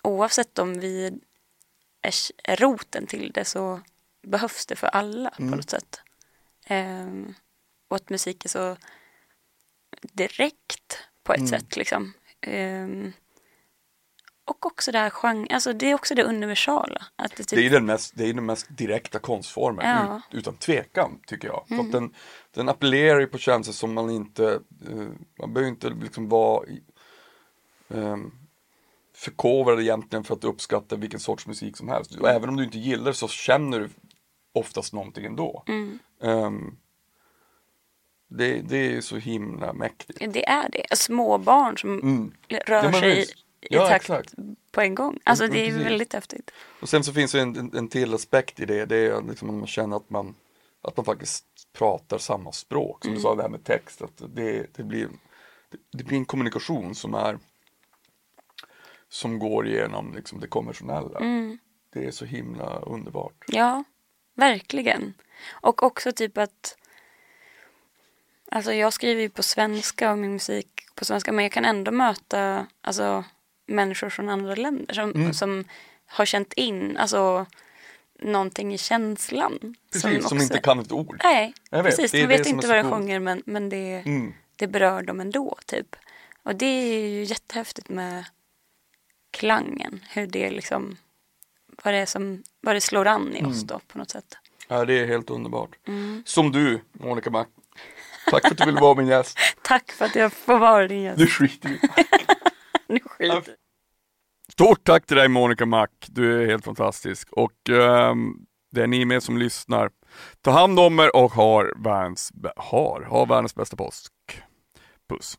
oavsett om vi är, är roten till det så behövs det för alla på något sätt. Ehm, och att musik är så direkt på ett sätt liksom. Ehm, och också det här genre, alltså det är också det universala. Att det, typ,
Det är den mest, det är den mest direkta konstformen,
Ja. Mm.
ut, utan tvekan tycker jag. För att den, den appellerar ju på känslor som man inte, eh, man behöver inte liksom vara ehm, förkovrad egentligen för att uppskatta vilken sorts musik som helst. Och även om du inte gillar så känner du oftast någonting ändå.
Mm.
Ehm, det, det är ju så himla mäktigt.
det är det. Små barn som
Mm.
rör
Ja,
sig
visst.
I
Ja,
takt
exakt.
på en gång. Alltså
Mm,
det är väldigt häftigt.
Och sen så finns det en, en, en till aspekt i det, det är liksom att man känner att man, att man faktiskt pratar samma språk. Som du sa det här med text, att det, det, blir, det, blir en kommunikation som är som går igenom liksom det konventionella. Det är så himla underbart.
Ja, verkligen. Och också typ att Alltså jag skriver ju på svenska och min musik på svenska men jag kan ändå möta alltså, människor från andra länder som,
Mm.
som har känt in alltså, någonting i känslan.
Precis, som,
också-
inte kan ett ord.
Nej,
Jag vet,
precis. De vet
som
inte vad jag sjunger men, men det,
Mm.
det berör dem ändå typ. Och det är ju jättehäftigt med klangen. Hur det liksom, vad det, är som, vad det slår an i
Mm.
oss då på något sätt.
Ja, det är helt underbart.
Mm.
Som du, Monica Mac. Tack för att du ville vara min gäst. *laughs*
Tack för att jag får vara din gäst.
Du skiter i. *laughs*
Nu skiter
Stort tack till dig Monica Mac, du är helt fantastisk. Och um, det är ni med som lyssnar. Ta hand om er och har världens, har, har världens bästa påsk. Puss.